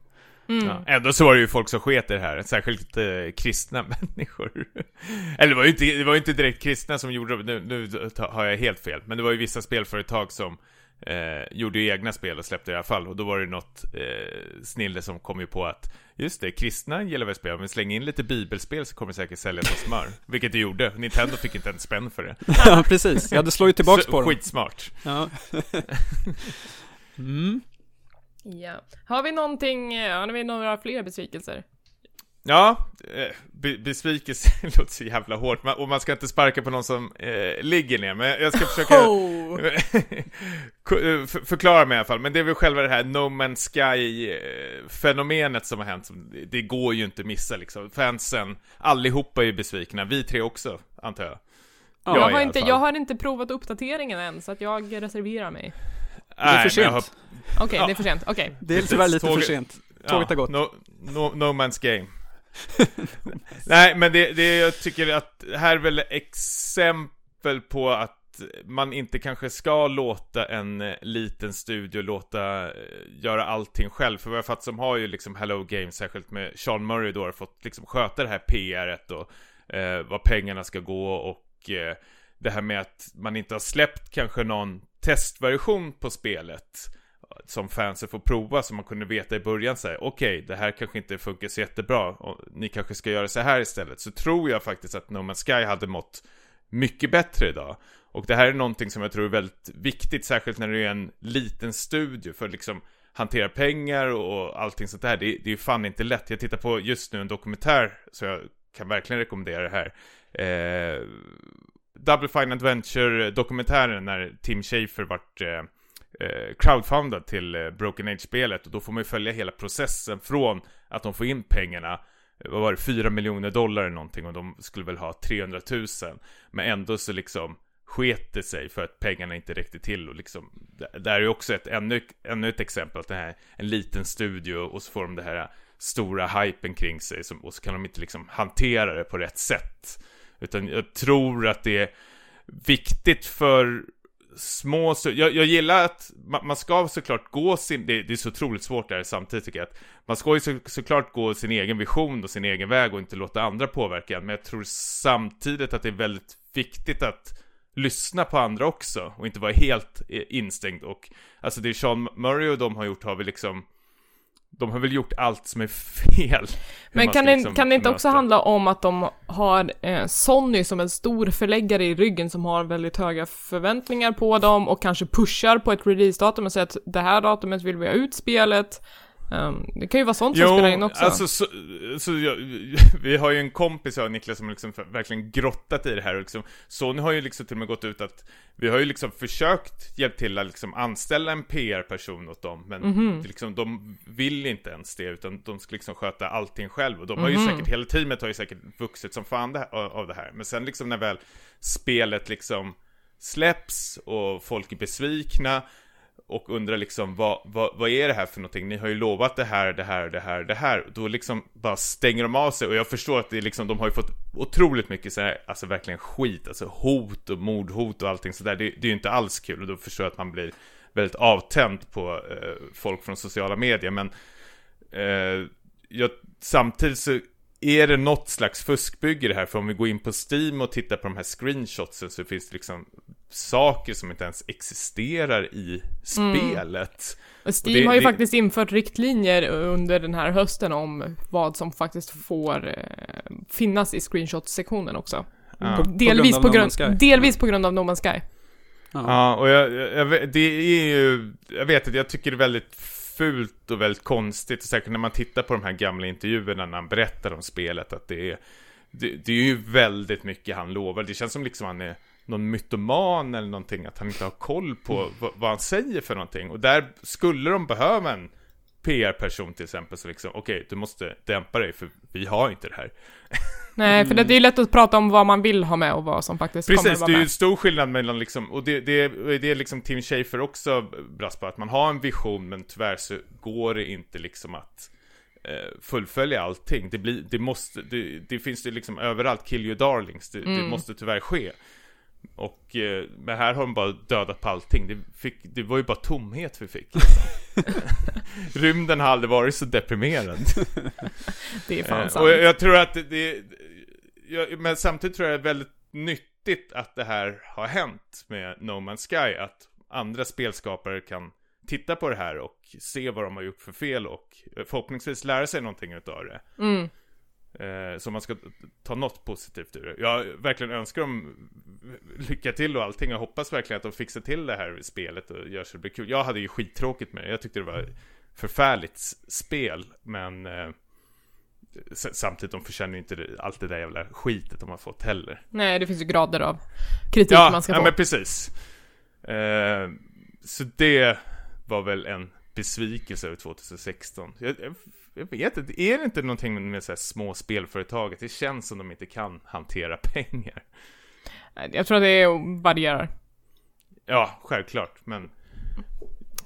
Mm. Ja, ändå så var det ju folk som sket i det här, särskilt eh, kristna <laughs> människor. Eller det var ju inte, det var inte direkt kristna som gjorde det, nu, nu har jag helt fel, men det var ju vissa spelföretag som eh, gjorde ju egna spel och släppte i alla fall. Och då var det något eh, snille som kom ju på att just det, kristna gillar väl spel, men släng in lite bibelspel så kommer det säkert sälja som smör. <laughs> Vilket det gjorde. Nintendo fick inte en spänn för det. <laughs> ja, precis. Ja, det slår ju tillbaks på dem. Skitsmart. Ja. <laughs> mm. Ja. Har vi någonting, eh, har vi några fler besvikelser? Ja, eh, be besvikelse <laughs> låter så jävla hårt, och man ska inte sparka på någon som eh, ligger ner, men jag ska försöka oh. <laughs> förklara mig i alla fall. Men det är väl själva det här No Man's Sky-fenomenet som har hänt, det går ju inte att missa liksom. Fansen, allihopa är ju besvikna, vi tre också, antar jag. Ja, jag, har inte, jag har inte provat uppdateringen än, så att jag reserverar mig. Det är för sent. Har... Okej, okay, ja. det är för sent, okej. Okay. Det är tyvärr lite Tåg... för sent. Tåget ja, har gått. No, no, no Man's Game. <laughs> Nej, men det, det jag tycker att här är väl exempel på att man inte kanske ska låta en eh, liten studio låta eh, göra allting själv. För vad jag fattar som har ju liksom Hello Games, särskilt med Sean Murray då, fått liksom sköta det här PRet och eh, vad pengarna ska gå och eh, det här med att man inte har släppt kanske någon testversion på spelet som fansen får prova så man kunde veta i början så här, okej, okay, det här kanske inte funkar så jättebra och ni kanske ska göra så här istället. Så tror jag faktiskt att No Man's Sky hade mått mycket bättre idag. Och det här är någonting som jag tror är väldigt viktigt, särskilt när det är en liten studio för liksom hantera pengar och allting sånt där. Det, det är ju fan inte lätt. Jag tittar på just nu en dokumentär, så jag kan verkligen rekommendera det här. Eh, Double Fine Adventure-dokumentären när Tim Schafer vart eh, eh, crowdfundad till eh, Broken Age-spelet. Och då får man ju följa hela processen från att de får in pengarna eh, vad var det, 4 miljoner dollar eller någonting och de skulle väl ha 300 000 Men ändå så liksom sket det sig för att pengarna inte räckte till. Och liksom Där är ju också ett, ännu, ännu ett exempel att det här en liten studio och så får de det här eh, stora hypen kring sig som, och så kan de inte liksom hantera det på rätt sätt. Utan jag tror att det är viktigt för små, jag, jag gillar att man, man, ska såklart gå sin, det, det, är så otroligt svårt där samtidigt tycker jag att Man ska ju så, såklart gå sin egen vision och sin egen väg och inte låta andra påverka en, men jag tror samtidigt att det är väldigt viktigt att lyssna på andra också och inte vara helt instängd och Alltså det Sean Murray och de har gjort har vi liksom de har väl gjort allt som är fel. <laughs> Men kan det, liksom kan det inte möta. också handla om att de har eh, Sony som en stor förläggare i ryggen som har väldigt höga förväntningar på dem och kanske pushar på ett releasedatum och säger att det här datumet vill vi ha ut spelet. Um, det kan ju vara sånt som spelar in också. alltså så, så jag, <laughs> vi har ju en kompis jag och Niklas som liksom verkligen grottat i det här och liksom, Sony har ju liksom till och med gått ut att vi har ju liksom försökt hjälpa till att liksom anställa en PR-person åt dem, men mm -hmm. liksom, de vill inte ens det, utan de ska liksom sköta allting själv och de har ju mm -hmm. säkert, hela teamet har ju säkert vuxit som fan det, av det här, men sen liksom när väl spelet liksom släpps och folk är besvikna och undrar liksom vad, vad, vad är det här för någonting? Ni har ju lovat det här, det här, det här, det här. Då liksom bara stänger de av sig och jag förstår att det är liksom, de har ju fått otroligt mycket så här, alltså verkligen skit, alltså hot och mordhot och allting sådär. Det, det är ju inte alls kul och då förstår jag att man blir väldigt avtänd på eh, folk från sociala medier. Men eh, jag, samtidigt så är det något slags fuskbygge det här? För om vi går in på Steam och tittar på de här screenshotsen så finns det liksom saker som inte ens existerar i spelet. Mm. Steam det, har ju det... faktiskt infört riktlinjer under den här hösten om vad som faktiskt får eh, finnas i screenshot-sektionen också. Ja. På, delvis, på grund, på grund delvis på grund av No Man's Sky. Ja, ja och jag, jag, det är ju, jag vet att jag tycker det är väldigt fult och väldigt konstigt, säkert när man tittar på de här gamla intervjuerna när han berättar om spelet, att det är, det, det är ju väldigt mycket han lovar. Det känns som liksom han är någon mytoman eller någonting, att han inte har koll på vad, han säger för någonting. Och där skulle de behöva en PR-person till exempel, så liksom, okej, okay, du måste dämpa dig, för vi har inte det här. <laughs> Nej, för det, det är lätt att prata om vad man vill ha med och vad som faktiskt Precis, kommer vara med. Precis, det är ju stor skillnad mellan liksom, och det, det, det är liksom Tim Schafer också brast på, att man har en vision, men tyvärr så går det inte liksom att eh, fullfölja allting. Det blir, det måste, det, det finns det liksom överallt, kill your darlings, det, mm. det måste tyvärr ske. Och, eh, men här har de bara dödat på allting. Det, fick, det var ju bara tomhet vi fick. <laughs> Rymden har aldrig varit så deprimerad. <laughs> det är fan eh, sant. Och jag, jag, tror att det, det jag, men samtidigt tror jag det är väldigt nyttigt att det här har hänt med No Man's Sky. Att andra spelskapare kan titta på det här och se vad de har gjort för fel och förhoppningsvis lära sig någonting utav det. Mm. Eh, så man ska ta något positivt ur det. Jag verkligen önskar dem lycka till och allting. Jag hoppas verkligen att de fixar till det här spelet och gör så det blir kul. Jag hade ju skittråkigt med det. Jag tyckte det var förfärligt spel. Men eh, samtidigt, de förtjänar ju inte allt det där jävla skitet de har fått heller. Nej, det finns ju grader av kritik ja, man ska få. Ja, men precis. Eh, så det var väl en besvikelse över 2016. Jag, jag jag vet inte, är det inte någonting med så här små spelföretag, att det känns som de inte kan hantera <laughs> pengar? Jag tror att det varierar. Ja, självklart, men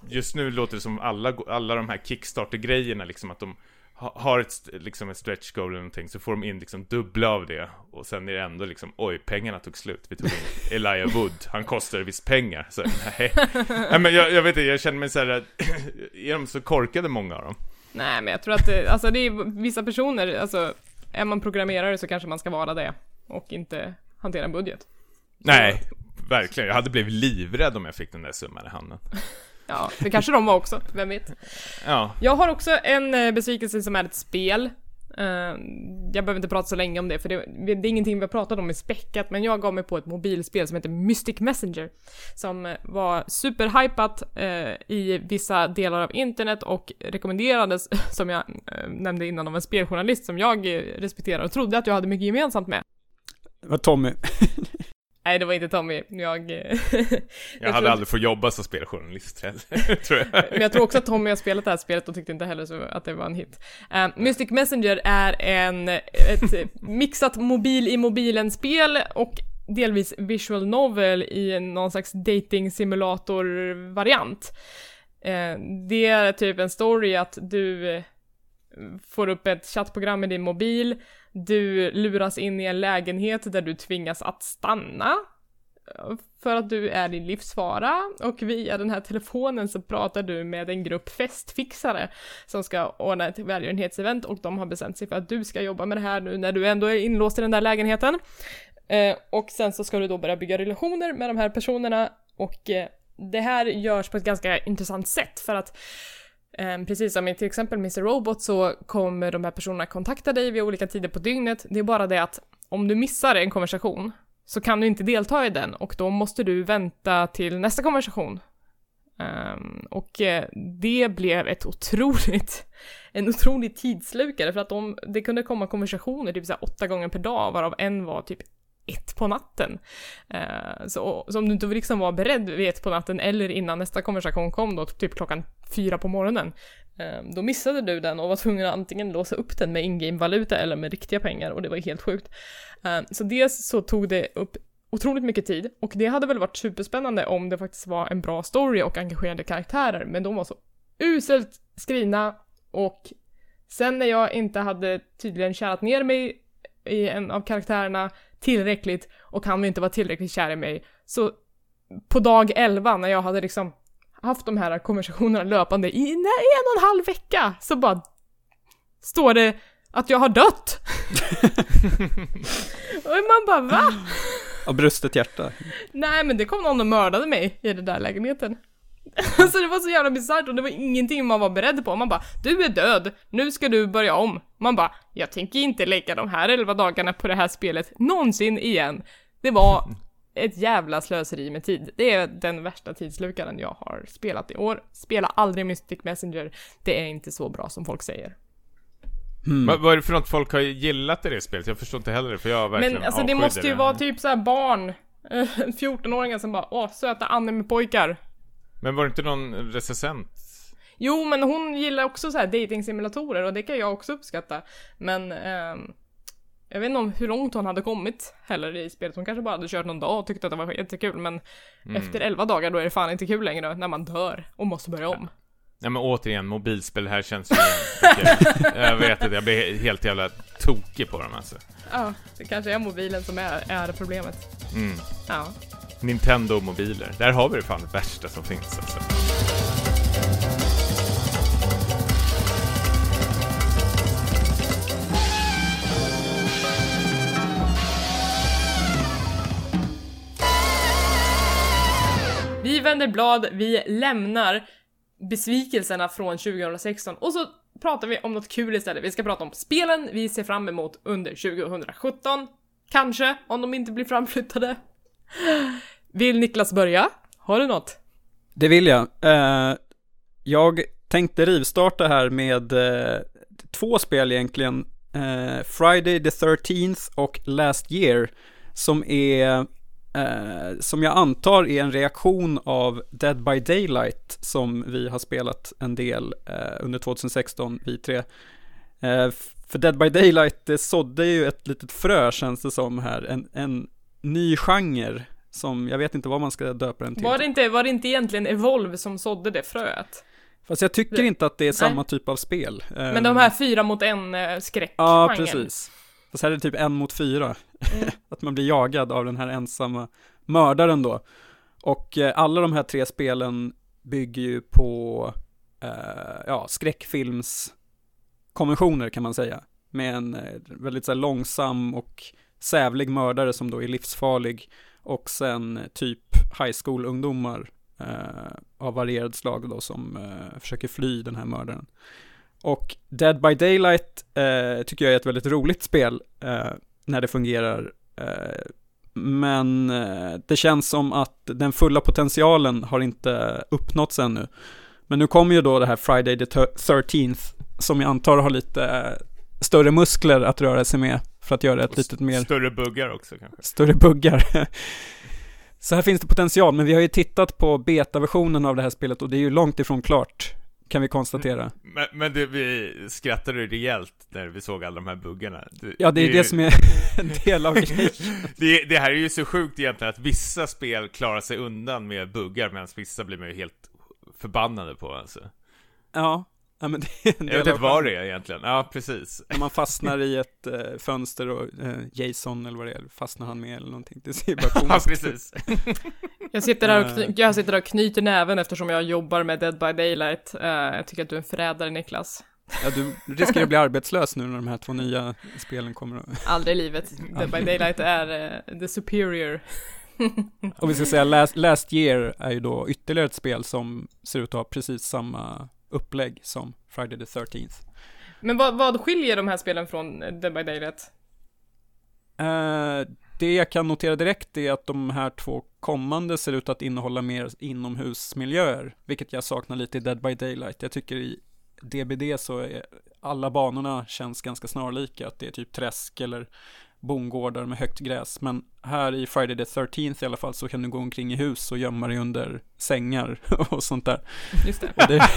just nu låter det som alla, alla de här Kickstarter-grejerna, liksom att de har ett, liksom ett stretch goal eller någonting, så får de in liksom dubbla av det. Och sen är det ändå liksom, oj, pengarna tog slut. Vi tog in <laughs> Elijah Wood, han kostar visst pengar. Så nej. nej men jag, jag vet inte, jag känner mig så här, <clears throat> är de så korkade många av dem? Nej, men jag tror att det, alltså det är vissa personer, alltså är man programmerare så kanske man ska vara det och inte hantera en budget. Nej, verkligen. Jag hade blivit livrädd om jag fick den där summan i handen. <laughs> Ja, det kanske de var också, vem vet. Ja, Jag har också en eh, besvikelse som är ett spel. Eh, jag behöver inte prata så länge om det, för det, det är ingenting vi har pratat om i späckat, men jag gav mig på ett mobilspel som heter Mystic Messenger. Som var superhypat eh, i vissa delar av internet och rekommenderades, <laughs> som jag eh, nämnde innan, av en speljournalist som jag eh, respekterar och trodde att jag hade mycket gemensamt med. Det var Tommy. <laughs> Nej, det var inte Tommy. Jag... eh, <laughs> jag, hade aldrig fått jobba som speljournalist heller, <laughs> tror jag. Men jag tror också att Tommy har spelat det här spelet och tyckte inte heller så att det var en hit. Eh, Mystic Messenger är en, ett mixat mobil i mobilen-spel och delvis visual novel i någon slags dating simulator-variant. Eh, det är typ en story att du eh, får upp ett chattprogram i din mobil, du luras in i en lägenhet där du tvingas att stanna eh, för att du är i livsfara och via den här telefonen så pratar du med en grupp festfixare som ska ordna ett välgörenhetsevent och de har bestämt sig för att du ska jobba med det här nu när du ändå är inlåst i den där lägenheten. Eh, och sen så ska du då börja bygga relationer med de här personerna och eh, det här görs på ett ganska intressant sätt för att Eh, Ehm, precis som i till exempel Mr. Robot så kommer de här personerna kontakta dig vid olika tider på dygnet. Det är bara det att om du missar en konversation så kan du inte delta i den och då måste du vänta till nästa konversation. Ehm, och eh, det blev ett otroligt, <laughs> en otrolig tidslukare för att de, det kunde komma konversationer typ så här åtta gånger per dag varav en var typ ett på natten. Ehm, så, så om du inte liksom var beredd vid ett på natten eller innan nästa konversation kom då, typ klockan fyra på morgonen, ehm, då missade du den och var tvungen att antingen låsa upp den med in-game-valuta eller med riktiga pengar och det var helt sjukt. Ehm, så dels så tog det upp otroligt mycket tid och det hade väl varit superspännande om det faktiskt var en bra story och engagerade karaktärer, men de var så uselt skrivna och sen när jag inte hade tydligen kärat ner mig i en av karaktärerna tillräckligt och han inte var tillräckligt kär i mig. Så på dag 11 när jag hade liksom haft de här konversationerna löpande i en och en halv vecka så bara står det att jag har dött. <laughs> och man bara va? Av brustet hjärta. Nej men det kom någon och mördade mig i den där lägenheten. <laughs> så det var så jävla bisarrt och det var ingenting man var beredd på. Man bara, du är död, nu ska du börja om. Man bara, jag tänker inte lägga de här 11 dagarna på det här spelet någonsin igen. Det var <laughs> ett jävla slöseri med tid. Det är den värsta tidslukaren jag har spelat i år. Spela aldrig Mystic Messenger. Det är inte så bra som folk säger. Vad, vad är det för något folk har gillat i det spelet? Jag förstår inte heller det, för jag verkligen Men alltså det måste ju det. vara typ så här barn, eh, 14-åringar som bara åh, söta anime-pojkar. Men var det inte någon recensent? Jo, men hon gillar också så här dating-simulatorer och det kan jag också uppskatta. Men ehm, jag vet inte om hur långt hon hade kommit heller i spelet. Hon kanske bara hade kört någon dag och tyckte att det var jättekul. Men efter 11 dagar då är det fan inte kul längre när man dör och måste börja om. Nej men återigen, mobilspel här känns ju. <laughs> Jag vet att jag blir helt jävla tokig på dem alltså. Ja, det kanske är mobilen som är, är problemet. Mm. Ja. Nintendo-mobiler. Där har vi det fan det värsta som finns alltså. Vi vänder blad, vi lämnar besvikelserna från 2016 och så pratar vi om något kul istället. Vi ska prata om spelen vi ser fram emot under 2017. Kanske, om de inte blir framflyttade. Vill Niklas börja? Har du något? Det vill jag. Uh, jag tänkte rivstarta här med uh, två spel egentligen. Uh, Friday the 13th och Last Year. Som är, eh, som jag antar är en reaktion av Dead by Daylight. Som vi har spelat en del eh, under 2016, vi tre. Eh, för Dead by Daylight, det sådde ju ett litet frö känns det som här. En, en ny genre. Som jag vet inte vad man ska döpa den till. Var det, inte, var det inte egentligen Evolve som sådde det fröet? Fast jag tycker inte att det är Nej. samma typ av spel. Men de här fyra mot en eh, skräck Ja, precis. Fast här är det typ en mot fyra. <laughs> att man blir jagad av den här ensamma mördaren då. Och eh, alla de här tre spelen bygger ju på, eh, ja, skräckfilmskonventioner kan man säga. Med en eh, väldigt så här, långsam och sävlig mördare som då är livsfarlig. och sen typ high school-ungdomar eh, av varierad slag då som eh, försöker fly den här mördaren. Och Dead by Daylight eh, tycker jag är ett väldigt roligt spel eh, när det fungerar. Eh, men eh, det känns som att den fulla potentialen har inte uppnåtts ännu. Men nu kommer ju då det här Friday the 13th som jag antar har lite större muskler att röra sig med för att göra ett litet mer... Större buggar också kanske? Större buggar. <laughs> Så här finns det potential, men vi har ju tittat på betaversionen av det här spelet och det är ju långt ifrån klart, kan vi konstatera. Men, men det, vi skrattade rejält när vi såg alla de här buggarna. Det, ja, det är det, det som är en <laughs> del av grejen. Det, det, här är ju så sjukt egentligen att vissa spel klarar sig undan med buggar, medan vissa blir man ju helt förbannade på alltså. Ja, Ja, men det är en del jag vet inte vad det är egentligen, ja precis. När man fastnar i ett äh, fönster och äh, Jason eller vad det är, fastnar han med eller någonting. Det ser bara <laughs> komiskt Ja, precis. <laughs> jag, sitter där och kny- jag sitter där och knyter näven eftersom jag jobbar med Dead by Daylight. Uh, jag tycker att du är en förrädare Niklas. Ja, du riskerar att bli arbetslös nu när de här två nya spelen kommer. Aldrig i livet. Dead by Daylight är uh, the superior. och vi ska säga last, last Year är ju då ytterligare ett spel som ser ut att ha precis samma upplägg som Friday the 13th. Men vad, vad skiljer de här spelen från Dead by Daylight? Uh, det jag kan notera direkt är att de här två kommande ser ut att innehålla mer inomhusmiljöer, vilket jag saknar lite i Dead by Daylight. Jag tycker i DBD så är alla banorna känns ganska snarlika, att det är typ träsk eller bondgårdar med högt gräs. Men här i Friday the 13th i alla fall så kan du gå omkring i hus och gömma dig under sängar <laughs> och sånt där. Just det. det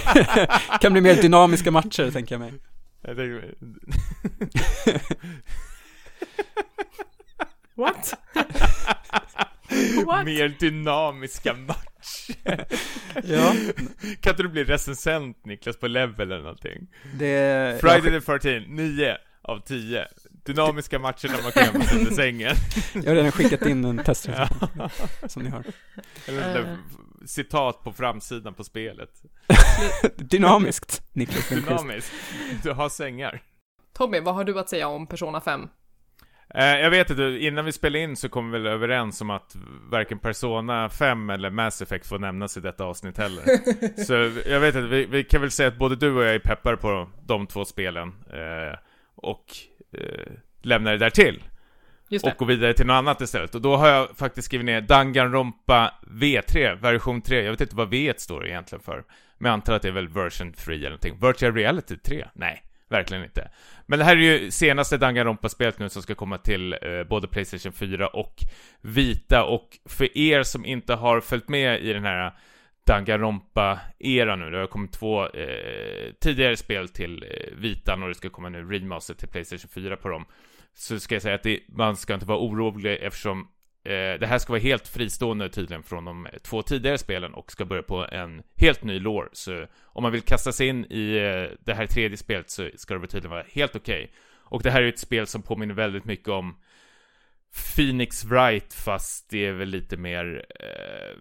<laughs> kan bli mer dynamiska matcher tänker jag mig. Jag tänker... <laughs> What? What? Mer dynamiska matcher. ja. Kan inte du bli recensent Niklas på level eller någonting? Det... Friday the 13th, 9 av 10 dynamiska matcher när man kan gömma sig under sängen. Jag har redan skickat in en testrecension, som ni har. Eller uh. citat på framsidan på spelet. Dynamiskt, Niklas Dynamiskt. Du har sängar. Tommy, vad har du att säga om Persona 5? Eh, jag vet inte, innan vi spelade in så kom vi väl överens om att varken Persona 5 eller Mass Effect får nämnas i detta avsnitt heller. <laughs> så jag vet inte, vi, vi, kan väl säga att både du och jag är peppar på de två spelen. Eh, och eh, lämnar det där till. Och gå vidare till något annat istället. Och då har jag faktiskt skrivit ner Danganronpa V3, version 3. Jag vet inte vad V står egentligen för. Men jag antar att det är väl version 3 eller någonting. Virtual Reality 3? Nej, verkligen inte. Men det här är ju senaste Danganronpa-spelet nu som ska komma till eh, både Playstation 4 och Vita. Och för er som inte har följt med i den här Danganronpa-era nu. Det har kommit två eh, tidigare spel till eh, Vitan och det ska komma nu remaster till Playstation 4 på dem. Så ska jag säga att det, man ska inte vara orolig eftersom eh, det här ska vara helt fristående tydligen från de två tidigare spelen och ska börja på en helt ny lore. Så om man vill kasta sig in i eh, det här tredje spelet så ska det tydligen vara helt okej. Okay. Och det här är ett spel som påminner väldigt mycket om Phoenix Wright fast det är väl lite mer eh,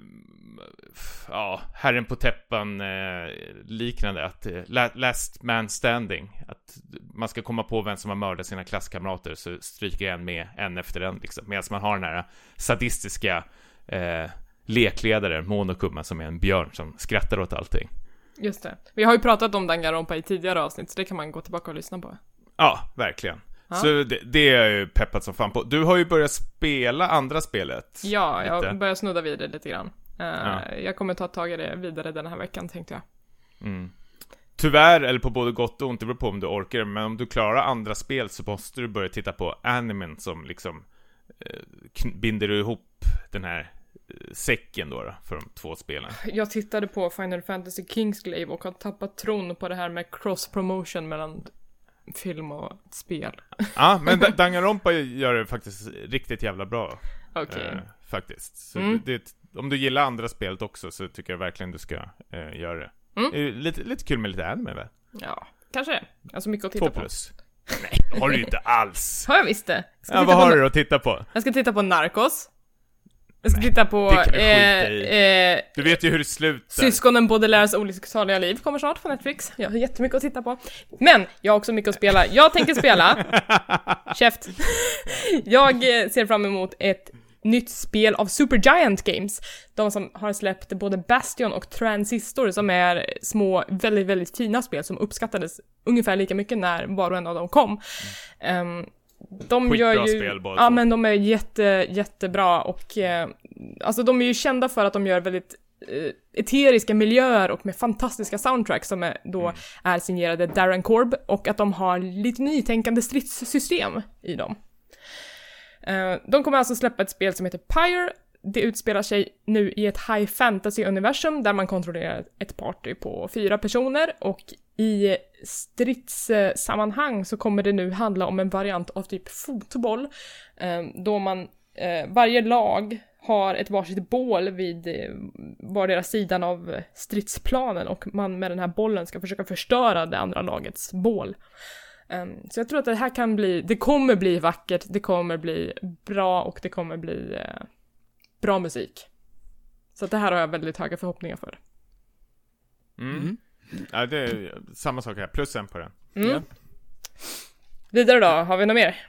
ja, Herren på täppan eh, liknande. Att eh, Last Man Standing. Att man ska komma på vem som har mördat sina klasskamrater så stryker en med en efter en liksom. Medan man har den här sadistiska eh, lekledare Monokuma som är en björn som skrattar åt allting. Just det. Vi har ju pratat om Danganronpa i tidigare avsnitt så det kan man gå tillbaka och lyssna på. Ja, verkligen så det, det, är jag ju peppat som fan på. Du har ju börjat spela andra spelet. Ja, jag har börjat snudda vid det lite grann. Uh, ja. Jag kommer ta tag i det vidare den här veckan tänkte jag. Mm. Tyvärr, eller på både gott och ont, det beror på om du orkar, men om du klarar andra spel så måste du börja titta på animen som liksom eh, binder ihop den här eh, säcken då, då, för de två spelen. Jag tittade på Final Fantasy Kingsglaive och har tappat tron på det här med cross promotion mellan film och spel. Ja, men <laughs> Danganronpa gör det faktiskt riktigt jävla bra. Okej. Okay. Eh, faktiskt. Så mm. det, om du gillar andra spelet också så tycker jag verkligen du ska eh, göra det. Mm. det lite, lite kul med lite anime väl? Ja, kanske. Alltså mycket att titta Två plus. på. <laughs> Nej, har du inte alls. Har jag visst det? Ja, vad har du att titta på? Jag ska titta på Narcos. Jag ska titta på... Det kan vi eh, i. Eh, du vet ju hur det slutar. Syskonen Baudelaires olycksaliga liv kommer snart på Netflix. Jag har jättemycket att titta på. Men, jag har också mycket att spela. Jag tänker spela... <laughs> Käft! jag eh, ser fram emot ett nytt spel av Supergiant Games. De som har släppt både Bastion och Transistor som är små, väldigt, väldigt fina spel som uppskattades ungefär lika mycket när var och en av dem kom. Um, de Skitbra gör ju, spel båda Ja två. men de är jätte, jättebra och eh, alltså de är ju kända för att de gör väldigt eh, eteriska miljöer och med fantastiska soundtracks som är, då Mm. är signerade Darren Korb och att de har lite nytänkande stridssystem i dem. Eh, de kommer alltså släppa ett spel som heter Pyre. Det utspelar sig nu i ett high fantasy-universum där man kontrollerar ett party på fyra personer och i stridssammanhang så kommer det nu handla om en variant av typ fotboll eh, då man, eh, varje lag har ett varsitt bål vid eh, vardera sidan av stridsplanen och man med den här bollen ska försöka förstöra det andra lagets bål. Um, så jag tror att det här kan bli, det kommer bli vackert, det kommer bli bra och det kommer bli eh, bra musik. Så det här har jag väldigt höga förhoppningar för. Mm. Ja, det är samma sak här, plus en på den. Mm. Ja. Vidare då, har vi något mer?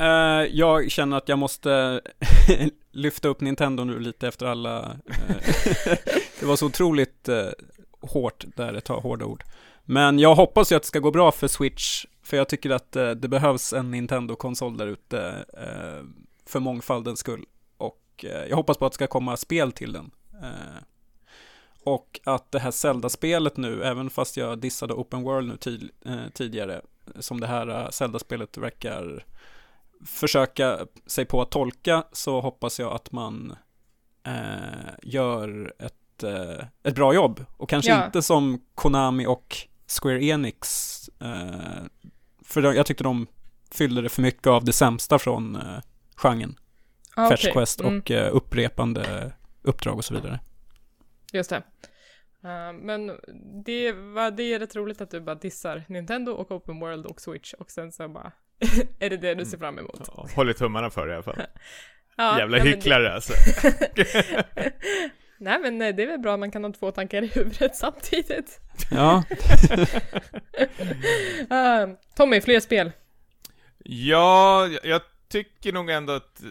Eh, jag känner att jag måste <laughs> lyfta upp Nintendo nu lite efter alla, eh, <laughs> det var så otroligt eh, hårt där, ett hårda ord. Men jag hoppas ju att det ska gå bra för Switch, för jag tycker att det behövs en Nintendo-konsol där ute för mångfaldens skull. Och jag hoppas på att det ska komma spel till den. Och att det här Zelda-spelet nu, även fast jag dissade Open World nu tid, eh, tidigare, som det här eh, Zelda-spelet verkar försöka sig på att tolka så hoppas jag att man eh, gör ett, eh, ett bra jobb. Och kanske Ja. inte som Konami och Square Enix. Eh, för jag tyckte de fyllde det för mycket av det sämsta från eh, genren. Ah, Fetch. Quest Mm, och eh, upprepande uppdrag och så vidare. Just det. Eh, men det, var, det är rätt roligt att du bara dissar Nintendo och Open World och Switch och sen så bara <laughs> är det det du ser fram emot? Ja, Håller tummarna för det i alla fall. <laughs> Ja, Jävla nej, men hycklare alltså. Det, <laughs> nej men eh, det är väl bra, man kan ha två tankar i huvudet samtidigt. Ja, Uh, Tommy, fler spel? Ja, jag- jag tycker nog ändå att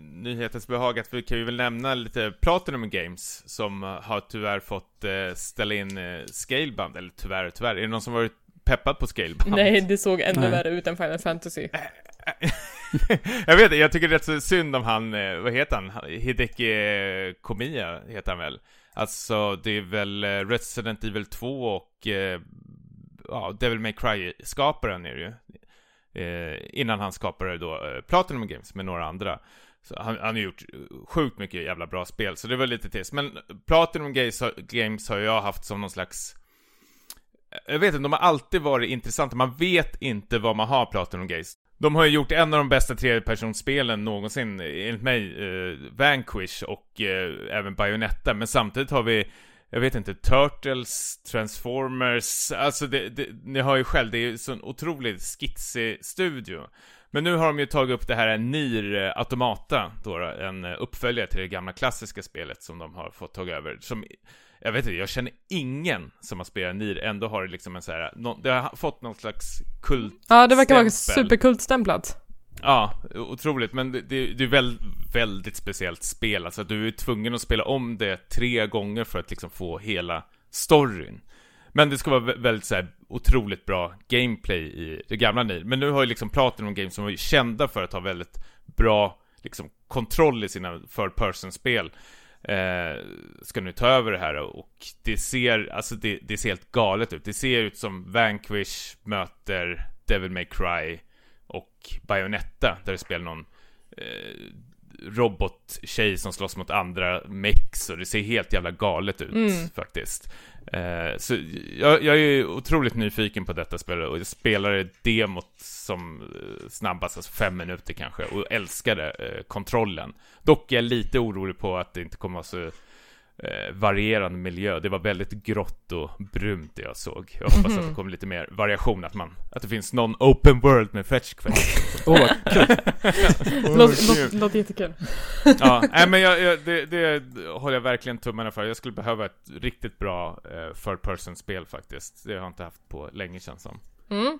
nyhetens behag att vi kan ju väl nämna lite Platinum Games som har tyvärr fått eh, ställa in eh, Scalebound, eller tyvärr tyvärr, är det någon som varit peppad på Scalebound? Nej, det såg ännu Nej. värre ut än Final Fantasy. <laughs> jag vet jag tycker det är rätt så synd om han, eh, vad heter han? Hideki Komiya heter han väl? Alltså, det är väl Resident Evil 2 och ja, Devil May Cry-skaparen är det ju. Eh, innan han skapade då eh, Platinum Games med några andra. Så han, han har gjort sjukt mycket jävla bra spel, så det var lite trist. Men Platinum Games, har- Games har jag haft som någon slags jag vet inte, de har alltid varit intressanta. Man vet inte vad man har Platinum Games. De har ju gjort en av de bästa tredjepersonsspelen någonsin, enligt mig, eh, Vanquish och eh, även Bayonetta. Men samtidigt har vi, jag vet inte, Turtles, Transformers, alltså det, det, ni har ju själv, det är ju sån otroligt skitsig studio. Men nu har de ju tagit upp det här Nier eh, Automata, då, en eh, uppföljare till det gamla klassiska spelet som de har fått ta över. Som, jag vet inte, jag känner ingen som har spelat Nier, ändå har det liksom en så här, nå- det har fått någon slags kult Ja, det verkar vara superkultstämplat. Ja, otroligt, men det, det, det är väl väldigt speciellt spel, alltså du är tvungen att spela om det tre gånger för att liksom få hela storyn. Men det ska vara väldigt så här, otroligt bra gameplay i det gamla Nier. Men nu har ju liksom Platinum Games som var ju kända för att ha väldigt bra liksom kontroll i sina third person-spel eh, ska nu ta över det här och det ser, alltså det, det ser helt galet ut. Det ser ut som Vanquish möter Devil May Cry och Bayonetta där du spelar någon eh, robottjej som slåss mot andra mex och det ser helt jävla galet ut Mm. faktiskt. Eh, så jag, jag är otroligt nyfiken på detta spel och jag spelade demot som eh, snabbast, alltså fem minuter kanske, och älskade eh, kontrollen. Dock är jag lite orolig på att det inte kommer vara så eh, varierande miljö. Det var väldigt grått och brunt det jag såg. Jag hoppas att det kommer lite mer variation, att man, att det finns någon open world med fetch quest. <laughs> åh vad kul. Låter <laughs> låt, låter jättekul. <laughs> ja, nej men jag, jag, det, det håller jag verkligen tummarna för. Jag skulle behöva ett riktigt bra eh, third person spel faktiskt. Det har jag inte haft på länge känns som. Mm.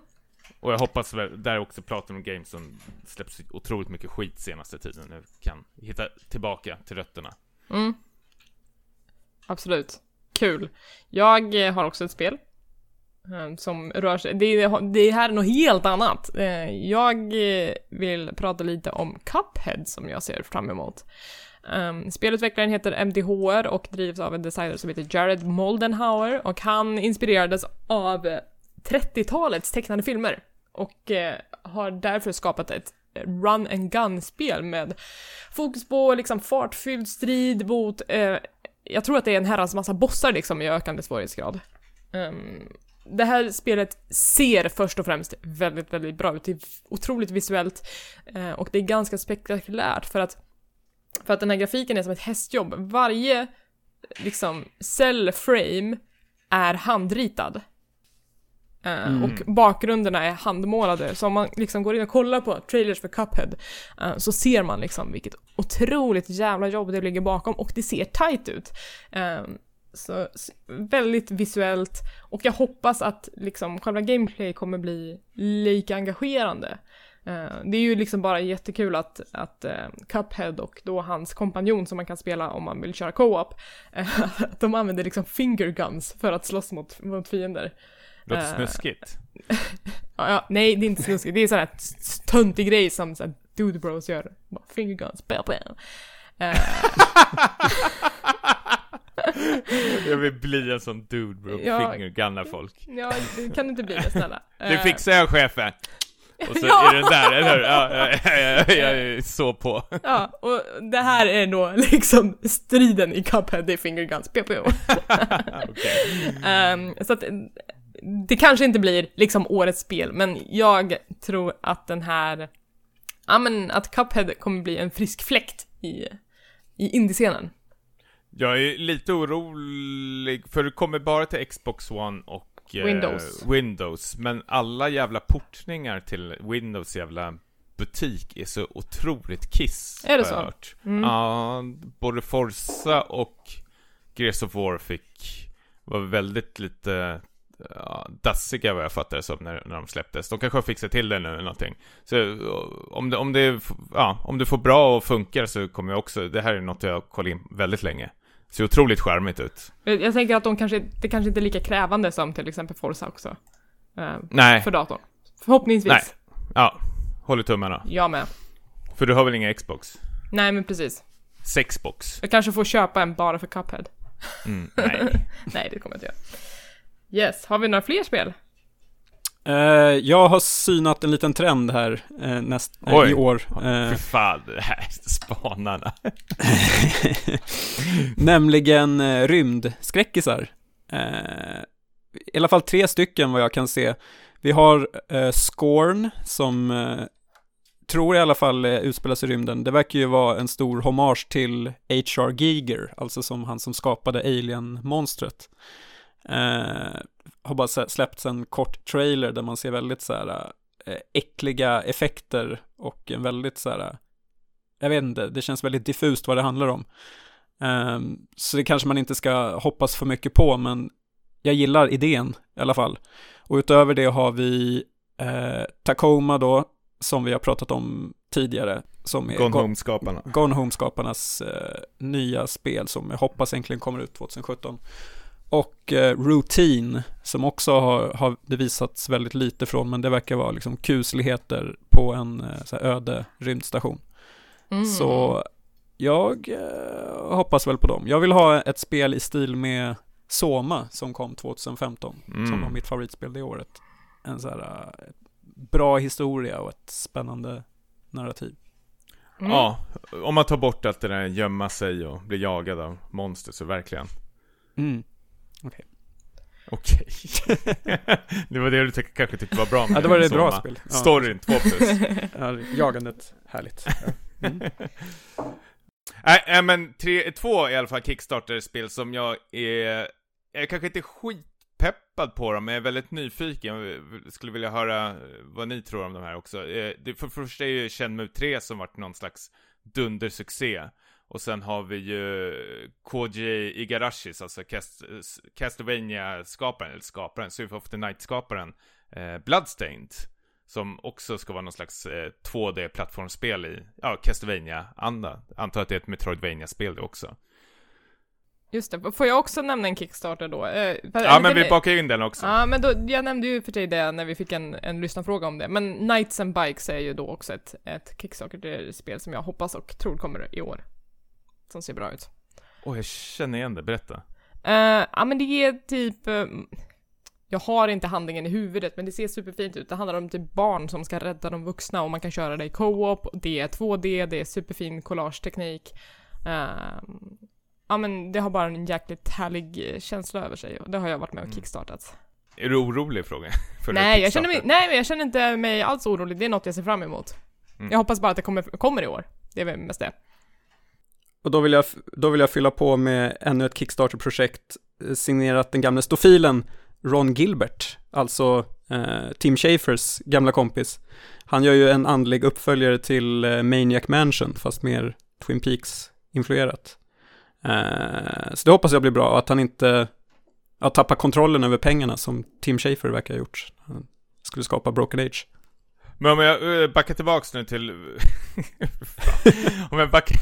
Och jag hoppas väl, där också Platinum Games som släpps otroligt mycket skit senaste tiden nu kan hitta tillbaka till rötterna. Mm. Absolut. Kul. Jag eh, har också ett spel. Eh, som rör sig, det, det här är något helt annat. Eh, jag vill prata lite om Cuphead som jag ser fram emot. Ehm, spelutvecklaren heter MDHR och drivs av en designer som heter Jared Moldenhauer och han inspirerades av 30-talets tecknade filmer och har därför skapat ett run and gun-spel med fokus på liksom fartfylld strid mot, eh, jag tror att det är en herrans massa bossar liksom i ökande svårighetsgrad. Um, det här spelet ser först och främst väldigt, väldigt bra ut. Det är otroligt visuellt uh, och det är ganska spektakulärt för att för att den här grafiken är som ett hästjobb. Varje liksom cell frame är handritad. Eh, Och bakgrunderna är handmålade. Så om man liksom går in och kollar på trailers för Cuphead eh, så ser man liksom vilket otroligt jävla jobb det ligger bakom och det ser tight ut. Eh, så väldigt visuellt och jag hoppas att liksom själva gameplay kommer bli lika engagerande. Det är ju liksom bara jättekul att, att Cuphead och då hans kompanjon som man kan spela om man vill köra co-op, <laughs> att de använder liksom finger guns för att slåss mot, mot fiender. Låter Eh, snuskigt. <laughs> Ja, nej, det är inte snuskigt. Det är sån här töntig grej som så här dude bros gör. Finger guns, bam, bam. Eh, <laughs> Jag vill bli en sån dude bro, Ja. fingergunna folk. ja, det kan du inte bli det, snälla. Det fixar jag chefen! Och så <laughs> Ja. är den där, eller hur? Ja, ja, ja, ja, jag är så på. Ja, och det här är då liksom striden i Cuphead, det är finger guns, pew, pew. Okej. Ehm, så att det kanske inte blir liksom årets spel, men jag tror att den här, ja men att Cuphead kommer bli en frisk fläkt i, i indiescenen. Jag är lite orolig, för det kommer bara till Xbox One och eh, Windows. Windows. Men alla jävla portningar till Windows jävla butik är så otroligt kiss. Är det så? hört. Mm. Ja, både Forza och Gears of War fick, var väldigt lite ja, dassiga vad jag fattar det som när, när de släpptes. De kanske har fixat till det nu eller någonting. Så om det, om det, ja, om det får bra och funkar så kommer jag också, det här är något jag har kollat in väldigt länge. Ser otroligt charmigt ut. Jag jag tänker att de kanske, det kanske inte är lika krävande som till exempel Forza också. eh, Nej, för datorn. Förhoppningsvis. Nej. ja, håller tummarna. Jag med. För du har väl inga Xbox? Nej men precis. Sexbox? Jag kanske får köpa en bara för Cuphead. Mm, nej. <laughs> Nej, det kommer jag inte göra. Yes, har vi några fler spel? Eh, jag har synat en liten trend här eh, näst, eh, Oj. i år. Eh, Fy fan, det här spanarna. <laughs> nämligen eh, rymdskräckisar. I alla fall tre stycken vad jag kan se. Vi har Scorn som tror i alla fall utspelas i rymden. Det verkar ju vara en stor hommage till H.R. Giger, alltså som han som skapade Alien-monstret. Eh, har bara släppts en kort trailer där man ser väldigt så här eh, äckliga effekter och en väldigt så här jag vet inte, det känns väldigt diffust vad det handlar om. Ehm, så det kanske man inte ska hoppas för mycket på, men jag gillar idén i alla fall. Och utöver det har vi eh, Tacoma då, som vi har pratat om tidigare, som är Gone Go- Home-skaparna. Gone Home-skaparnas eh, nya spel som jag hoppas äntligen kommer ut 2017. Och eh, Routine, som också har, har det visats väldigt lite från, men det verkar vara liksom kusligheter på en eh, så här öde rymdstation. Mm. Så jag eh, hoppas väl på dem. Jag vill ha ett spel i stil med Soma som kom 2015, Mm. som var mitt favoritspel det året. En så här eh, bra historia och ett spännande narrativ. Mm. Ja, om man tar bort allt det där gömma sig och bli jagad av monster så verkligen. Mm. Okej. <laughs> det var det du tyck- kanske tyckte var bra med Ja, det var det bra spel. Ja. Storyn, 2 plus. <laughs> Ja, jagandet, härligt. Ja. Mm. <laughs> Nej, nej, men tre, två i alla fall Kickstarter-spel som jag är, jag är kanske inte skitpeppad på dem, men jag är väldigt nyfiken. Jag skulle vilja höra vad ni tror om de här också. Eh, Det, för det första är ju Shenmue 3 som varit någon slags dundersuccé. Och sen har vi ju Koji Igarashis, alltså Cast, Castlevania-skaparen, eller skaparen, Symphony of the Night-skaparen, eh, Bloodstained. Som också ska vara någon slags eh, 2D-plattformsspel i, ja, Castlevania-anda. Antar att det är ett Metroidvania-spel det också. Just det, får jag också nämna en Kickstarter då? Eh, Ja, men vi bakar in den också. Ja, men då, jag nämnde ju för dig det när vi fick en, en lyssnarfråga om det, men Knights and Bikes är ju då också ett, ett Kickstarter-spel som jag hoppas och tror kommer i år. Som ser bra ut. Åh, jag känner igen det. Berätta. Eh, ja men det är typ, eh, jag har inte handlingen i huvudet men det ser superfint ut. Det handlar om typ barn som ska rädda de vuxna och man kan köra det i co-op. Det är 2D, det är superfin collageteknik. Uh, ja men det har bara en jäkligt härlig känsla över sig och det har jag varit med och Mm. kickstartat. Är du orolig fråga? <laughs> För Nej jag, känner mig, nej men jag känner inte mig alls orolig, det är något jag ser fram emot. Mm. Jag hoppas bara att det kommer, kommer i år. Det är väl mest det. Och då vill, jag, då vill jag fylla på med ännu ett Kickstarter-projekt eh, signerat den gamla stofilen Ron Gilbert, alltså eh, Tim Schafers gamla kompis. Han gör ju en andlig uppföljare till eh, Maniac Mansion, fast mer Twin Peaks-influerat. Eh, så det hoppas jag blir bra, och att han inte ja, tappar kontrollen över pengarna som Tim Schafer verkar ha gjort. Han skulle skapa Broken Age. Men om jag eh, backar tillbaks nu till... <laughs> Om jag backar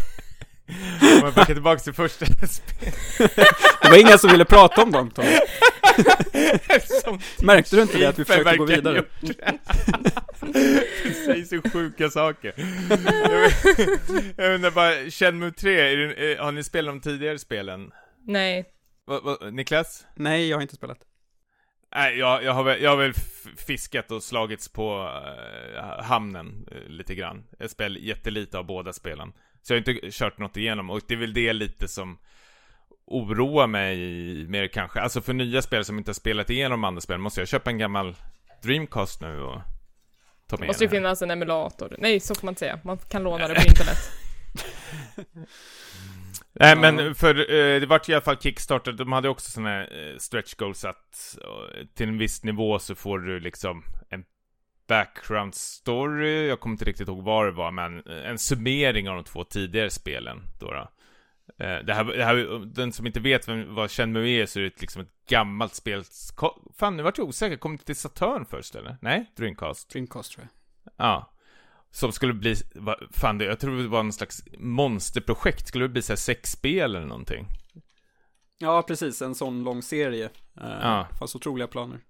om jag backar tillbaks till första spelet. Det var ingen som ville prata om dem, Tom. Märkte du inte det, att vi försökte gå vidare? du säger så sjuka saker. Jag undrar bara, Shenmue 3, är det, eh, har ni spelat de tidigare spelen? Nej. Va, va, Niklas? Nej, jag har inte spelat. Nej, jag, jag, har väl, jag har väl fiskat och slagits på eh, hamnen eh, lite grann. Jag spelar jättelite av båda spelen. Så jag har inte kört något igenom och det är väl det lite som oroar mig mer kanske. Alltså för nya spel som inte har spelat igenom andra spel måste jag köpa en gammal Dreamcast nu och ta Det med måste ju finnas en emulator. Nej, så får man inte säga. Man kan låna det på <laughs> internet. Nej men för eh, det vart i alla fall Kickstarter, de hade också såna här eh, stretch goals att eh, till en viss nivå så får du liksom en background story, jag kommer inte riktigt ihåg vad det var, men eh, en summering av de två tidigare spelen då. då. Eh, Det här, det här, den som inte vet vem, vad Shenmue är så är det liksom ett gammalt spel. Fan, nu vart jag osäker. Kom det till Saturn först eller? Nej? Dreamcast? Dreamcast tror jag. Ja. Som skulle bli, fan det, jag tror det var en slags monsterprojekt. Skulle det bli såhär sex spel eller någonting? Ja, precis. En sån lång serie. Uh, Ja. Fanns otroliga planer.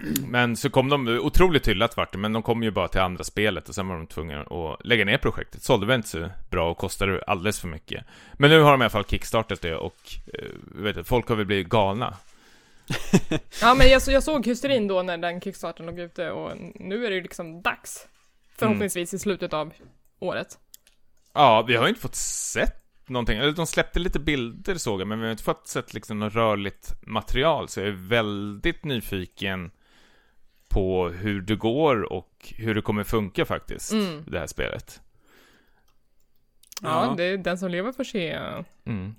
<clears throat> Men så kom de, otroligt hyllat vart det, men de kom ju bara till andra spelet och sen var de tvungna att lägga ner projektet. Sålde väl inte så bra och kostade alldeles för mycket. Men nu har de i alla fall kickstartat det och, eh, vet du, folk har väl blivit galna. <laughs> Ja men jag, jag såg hysterin då när den kickstarten låg ute och nu är det ju liksom dags. Förhoppningsvis i slutet av året. Ja, vi har ju inte fått sett någonting. Eller de släppte lite bilder såg jag, men vi har inte fått sett liksom något rörligt material. Så jag är väldigt nyfiken på hur det går och hur det kommer funka faktiskt, Mm. det här spelet. Ja, Ja. det är den som lever får se. Mm.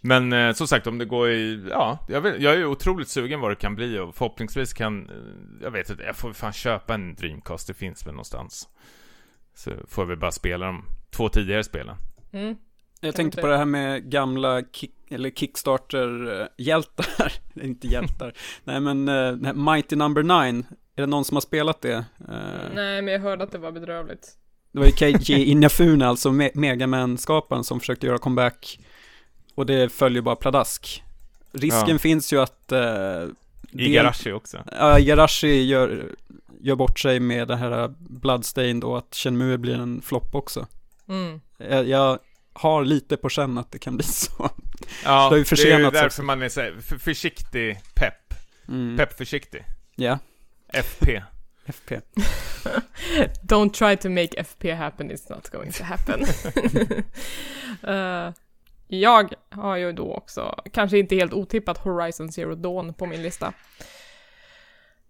Men eh, som sagt, om det går i... Ja, jag, vet, jag är ju otroligt sugen vad det kan bli och förhoppningsvis kan... eh, Jag vet inte, jag får fan köpa en Dreamcast, det finns väl någonstans. Så får väl bara spela de två tidigare spelen. Mm. Jag tänkte på det här med gamla kick, eller Kickstarter-hjältar. <laughs> inte hjältar. Nej men uh, Mighty Number 9. Är det någon som har spelat det? Eh, Nej, men jag hörde att det var bedrövligt. Det var ju Keiji <laughs> Inafune, alltså Me- Megaman-skaparen som försökte göra comeback. Och det följer bara pladask. Risken Ja. finns ju att... Uh, del- Igarashi också. Ja, Igarashi gör, gör bort sig med det här Bloodstained och att Shenmue blir en flopp också. Mm. Jag, jag har lite på känn att det kan bli så. Ja, <laughs> Det har ju det är därför också. man är så här, för, försiktig pepp. Mm. Pepp försiktig. Ja, FP. FP. <laughs> Don't try to make FP happen, it's not going to happen. <laughs> Eh, jag har ju då också, kanske inte helt otippat, Horizon Zero Dawn på min lista.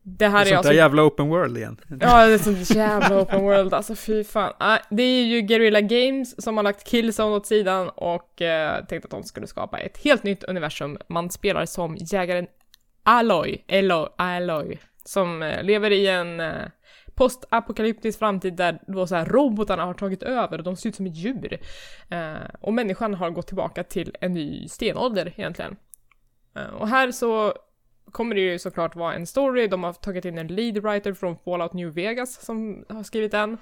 Det här är Sånt alltså... där jävla open world igen. Ja, det är sånt jävla open world, alltså fy fan. Ah, det är ju Guerrilla Games som har lagt Killzone åt sidan och eh, tänkte att de skulle skapa ett helt nytt universum. Man spelar som jägaren Aloy, Aloy, Aloy som eh, lever i en eh, postapokalyptisk framtid där då så här robotarna har tagit över och de ser ut som ett djur. Eh, och människan har gått tillbaka till en ny stenålder egentligen. Eh, och här så kommer det ju såklart vara en story. De har tagit in en lead writer från Fallout New Vegas som har skrivit den.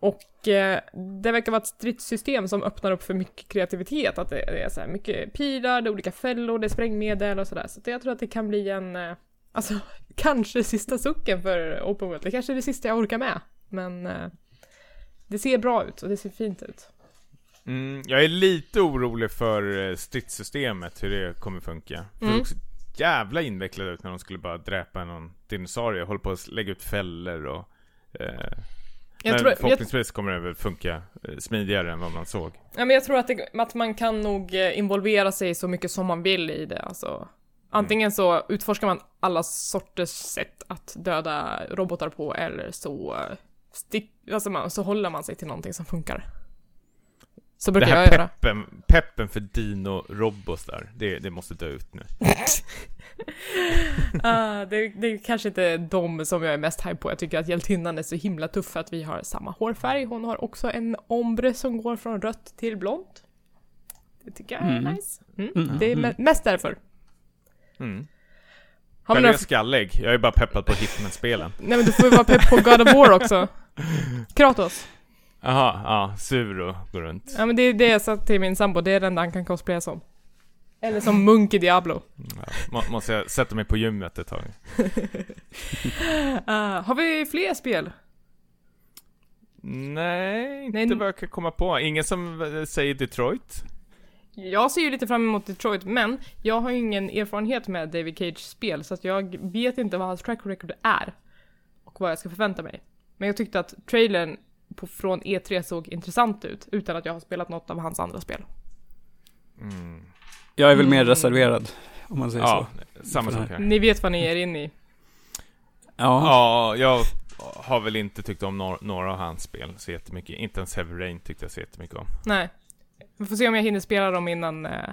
Och eh, det verkar vara ett stridssystem som öppnar upp för mycket kreativitet. Att det, det är så här mycket pilar, det är olika fällor, det är sprängmedel och sådär. Så att jag tror att det kan bli en, eh, alltså <laughs> kanske sista sucken för Open World. Det kanske är det sista jag orkar med. Men eh, det ser bra ut och det ser fint ut. Mm, jag är lite orolig för eh, stridssystemet, hur det kommer funka. För Mm. det såg jävla invecklat ut när de skulle bara dräpa någon dinosaurie. Håller på att lägga ut fällor och... Eh, Jag men tror, förhoppningsvis kommer det väl funka eh, smidigare än vad man såg. ja, men jag tror att, det, att man kan nog involvera sig så mycket som man vill i det. Alltså, antingen så utforskar man alla sorters sätt att döda robotar på eller så, eh, stick, alltså man, så håller man sig till någonting som funkar. Så Det brukar här jag göra. peppen, peppen för dino-robotar, det, det måste dö ut nu. <laughs> Ah, det, det är kanske inte de som jag är mest hype på. Jag tycker att hjältinnan är så himla tuff för att vi har samma hårfärg. Hon har också en ombre som går från rött till blont. Det tycker jag är Mm. nice. Mm. Mm. Det är me- mest därför. Mm. Har Själv är jag skallig, jag är bara peppad på Hitman-spelen. <laughs> Nej men du får ju vara pepp på God of War också. <laughs> Kratos. Jaha, ja, sur och går runt. Ja men det är det jag sa till min sambo, det är den han kan cosplaya som. Eller som munk i Diablo. Ja, må, måste jag sätta mig på gymmet ett tag. <laughs> Ah, har vi fler spel? Nej, inte Nej. vad jag kan komma på. Ingen som eh, säger Detroit? Jag ser ju lite fram emot Detroit, men jag har ju ingen erfarenhet med David Cage spel, så att jag vet inte vad hans track record är. Och vad jag ska förvänta mig. Men jag tyckte att trailern på, från E3 såg intressant ut, utan att jag har spelat något av hans andra spel. Mm. Jag är väl mer Mm. reserverad, om man säger Ja, så. samma sak här. Ni vet vad ni är inne i. Ja. Ja, jag har väl inte tyckt om några, några av hans spel så jättemycket. Inte ens Heavy Rain tyckte jag så jättemycket om. Nej. Vi får se om jag hinner spela dem innan eh,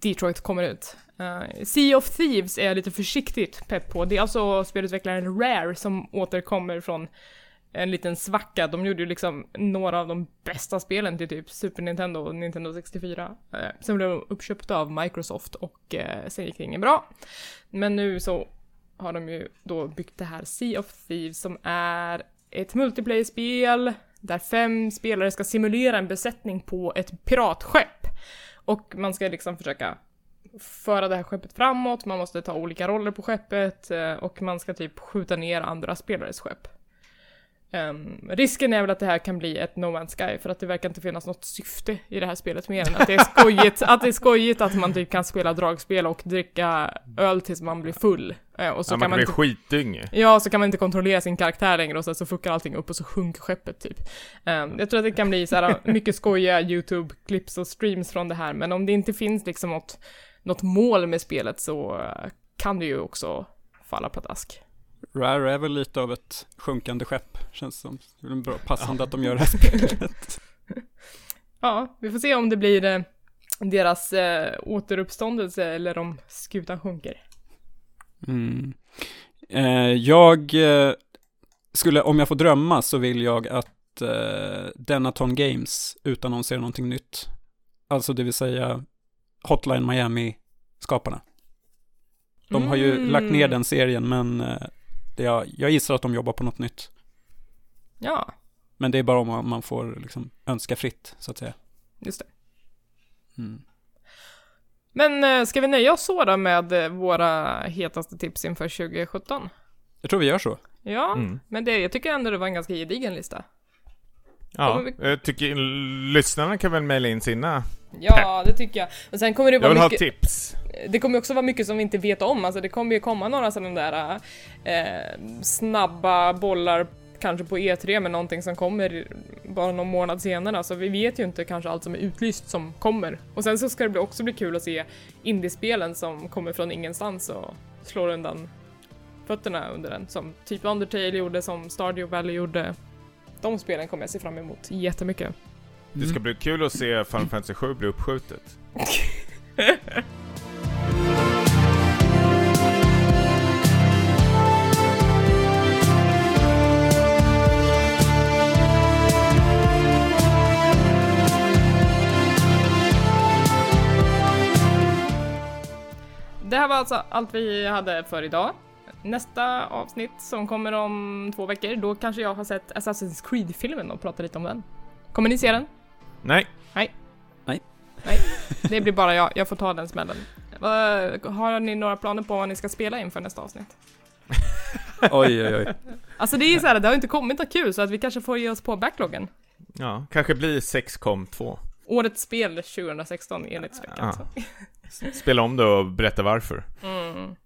Detroit kommer ut. Uh, sea of Thieves är jag lite försiktigt pepp på. Det är alltså spelutvecklaren Rare som återkommer från en liten svacka. De gjorde ju liksom några av de bästa spelen till typ Super Nintendo och Nintendo 64. Uh, eh, sen blev de uppköpta av Microsoft och uh, sen gick det inget bra. Men nu så har de ju då byggt det här Sea of Thieves som är ett multiplayer-spel där fem spelare ska simulera en besättning på ett piratskepp. Och man ska liksom försöka föra det här skeppet framåt, man måste ta olika roller på skeppet eh, och man ska typ skjuta ner andra spelares skepp. Ehm, risken är väl att det här kan bli ett No Man's Sky för att det verkar inte finnas något syfte i det här spelet mer än att det är skojigt, att det är skojigt att man typ kan spela dragspel och dricka öl tills man blir full. Eh, och så ja, kan man man blir inte skitdyng Ja, så kan man inte kontrollera sin karaktär längre och sen så fuckar allting upp och så sjunker skeppet typ. Ehm, jag tror att det kan bli så här <laughs> mycket skojiga YouTube-clips och streams från det här, men om det inte finns liksom något, något mål med spelet så kan det ju också falla pladask. Rare är väl lite av ett sjunkande skepp, känns som. Det är väl bra, passande att de gör det här spelet. <laughs> Ja, vi får se om det blir eh, deras eh, återuppståndelse eller om skutan sjunker. Mm. Eh, jag eh, skulle, om jag får drömma så vill jag att eh, Denaton Games utannonserar någonting nytt. Alltså det vill säga Hotline Miami-skaparna. De har ju Mm. lagt ner den serien men eh, jag, jag gissar att de jobbar på något nytt. Ja, Men det är bara om man, man får liksom önska fritt så att säga. just det. Mm. Men eh, ska vi nöja oss så då med eh, våra hetaste tips inför 2017? Jag tror vi gör så. Ja, Mm. men det, jag tycker ändå det var en ganska gedigen lista. Ja, vi- jag tycker lyssnarna kan väl mejla in sina. Ja, det tycker jag. Och sen kommer det Jag vara vill ha mycket, tips. Det kommer också vara mycket som vi inte vet om. Alltså det kommer ju komma några sådana där eh, snabba bollar kanske på E3 med någonting som kommer bara någon månad senare. Alltså vi vet ju inte kanske allt som är utlyst som kommer. Och sen så ska det också bli kul att se indiespelen som kommer från ingenstans och slår undan fötterna under den. Som typ Undertale gjorde, som Stardew Valley gjorde. De spelen kommer jag se fram emot jättemycket. Det ska bli kul att se Final Fantasy 7 bli uppskjutet. <laughs> Det här var alltså allt vi hade för idag. Nästa avsnitt som kommer om två veckor, då kanske jag har sett Assassin's Creed-filmen och pratar lite om den. Kommer ni se den? Nej. Det blir bara jag, jag får ta den smällen. Har ni några planer på vad ni ska spela inför nästa avsnitt? <laughs> Oj, oj, oj. Alltså det är ju såhär, det har inte kommit något kul så att vi kanske får ge oss på backloggen. Ja, kanske blir 6com 2. Årets spel 2016 enligt Späckat. Ja. Spela om det och berätta varför. Mm.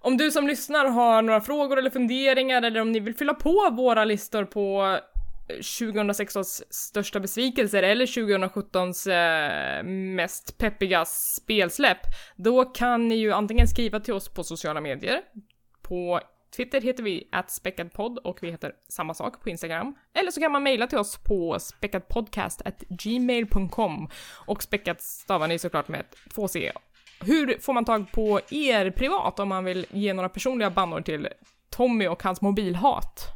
Om du som lyssnar har några frågor eller funderingar eller om ni vill fylla på våra listor på eh, 2016s största besvikelser eller 2017s eh, mest peppiga spelsläpp, då kan ni ju antingen skriva till oss på sociala medier. På Twitter heter vi @späckadpodd och vi heter samma sak på Instagram. Eller så kan man mejla till oss på späckadpodcast@gmail.com och späckat stavar ni såklart med två C hur får man tag på er privat om man vill ge några personliga bannor till Tommy och hans mobilhat?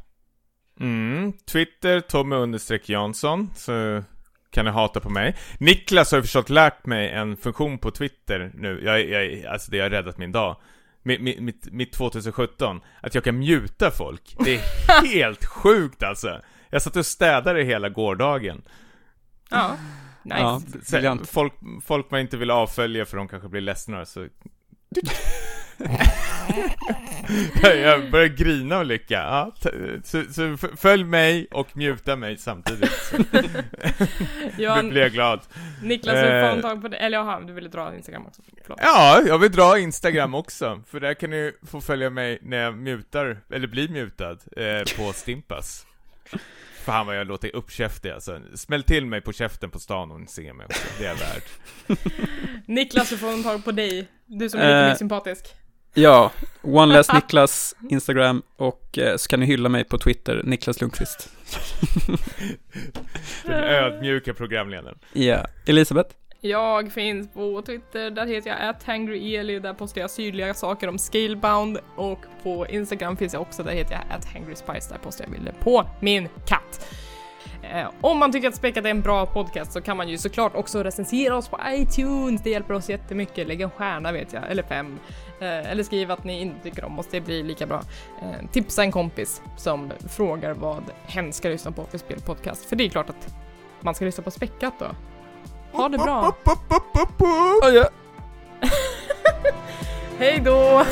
Mm, Twitter, Tommy understreck Jansson, så kan ni hata på mig. Niklas har ju förstått lärt mig en funktion på Twitter nu, jag, jag, alltså det har räddat min dag. Mitt, mitt, mitt, mitt 2017, att jag kan muta folk. Det är <laughs> helt sjukt alltså. Jag satt och städade hela gårdagen. Ja, nice. Ja, folk, folk man inte vill avfölja för de kanske blir ledsna så... jag börjar grina av lycka. Ja, så, så följ mig och muta mig samtidigt. <laughs> Ja, blir jag glad. Niklas, hur får Eh. man tag på det? Eller jaha, du ville dra Instagram också. Förlåt. Ja, jag vill dra Instagram också, för där kan ni få följa mig när jag mutar, eller blir mutad, eh, på Stimpas. Fan vad jag låter uppkäftig alltså. Smäll till mig på käften på stan och ser mig också, det är värd. <laughs> Niklas, hur får man tag på dig? Du som är lite Eh. mer sympatisk. Ja, One Less Niklas, Instagram och eh, så kan ni hylla mig på Twitter, Niklas Lundqvist. <laughs> Den ödmjuka programledaren. Ja, Elisabeth? Jag finns på Twitter, där heter jag atthangryeli, där postar jag syrliga saker om Scalebound och på Instagram finns jag också, där heter jag @hangryspice, där postar jag bilder på min katt. Eh, om man tycker att Späckat är en bra podcast så kan man ju såklart också recensera oss på iTunes, det hjälper oss jättemycket. Lägg en stjärna vet jag, eller fem. Eh, eller skriv att ni inte tycker om oss, det blir lika bra. Eh, tipsa en kompis som frågar vad hen ska lyssna på för spelpodcast, för det är klart att man ska lyssna på Späckat då. Ha det bra! Oh, <laughs> ja. Hej då!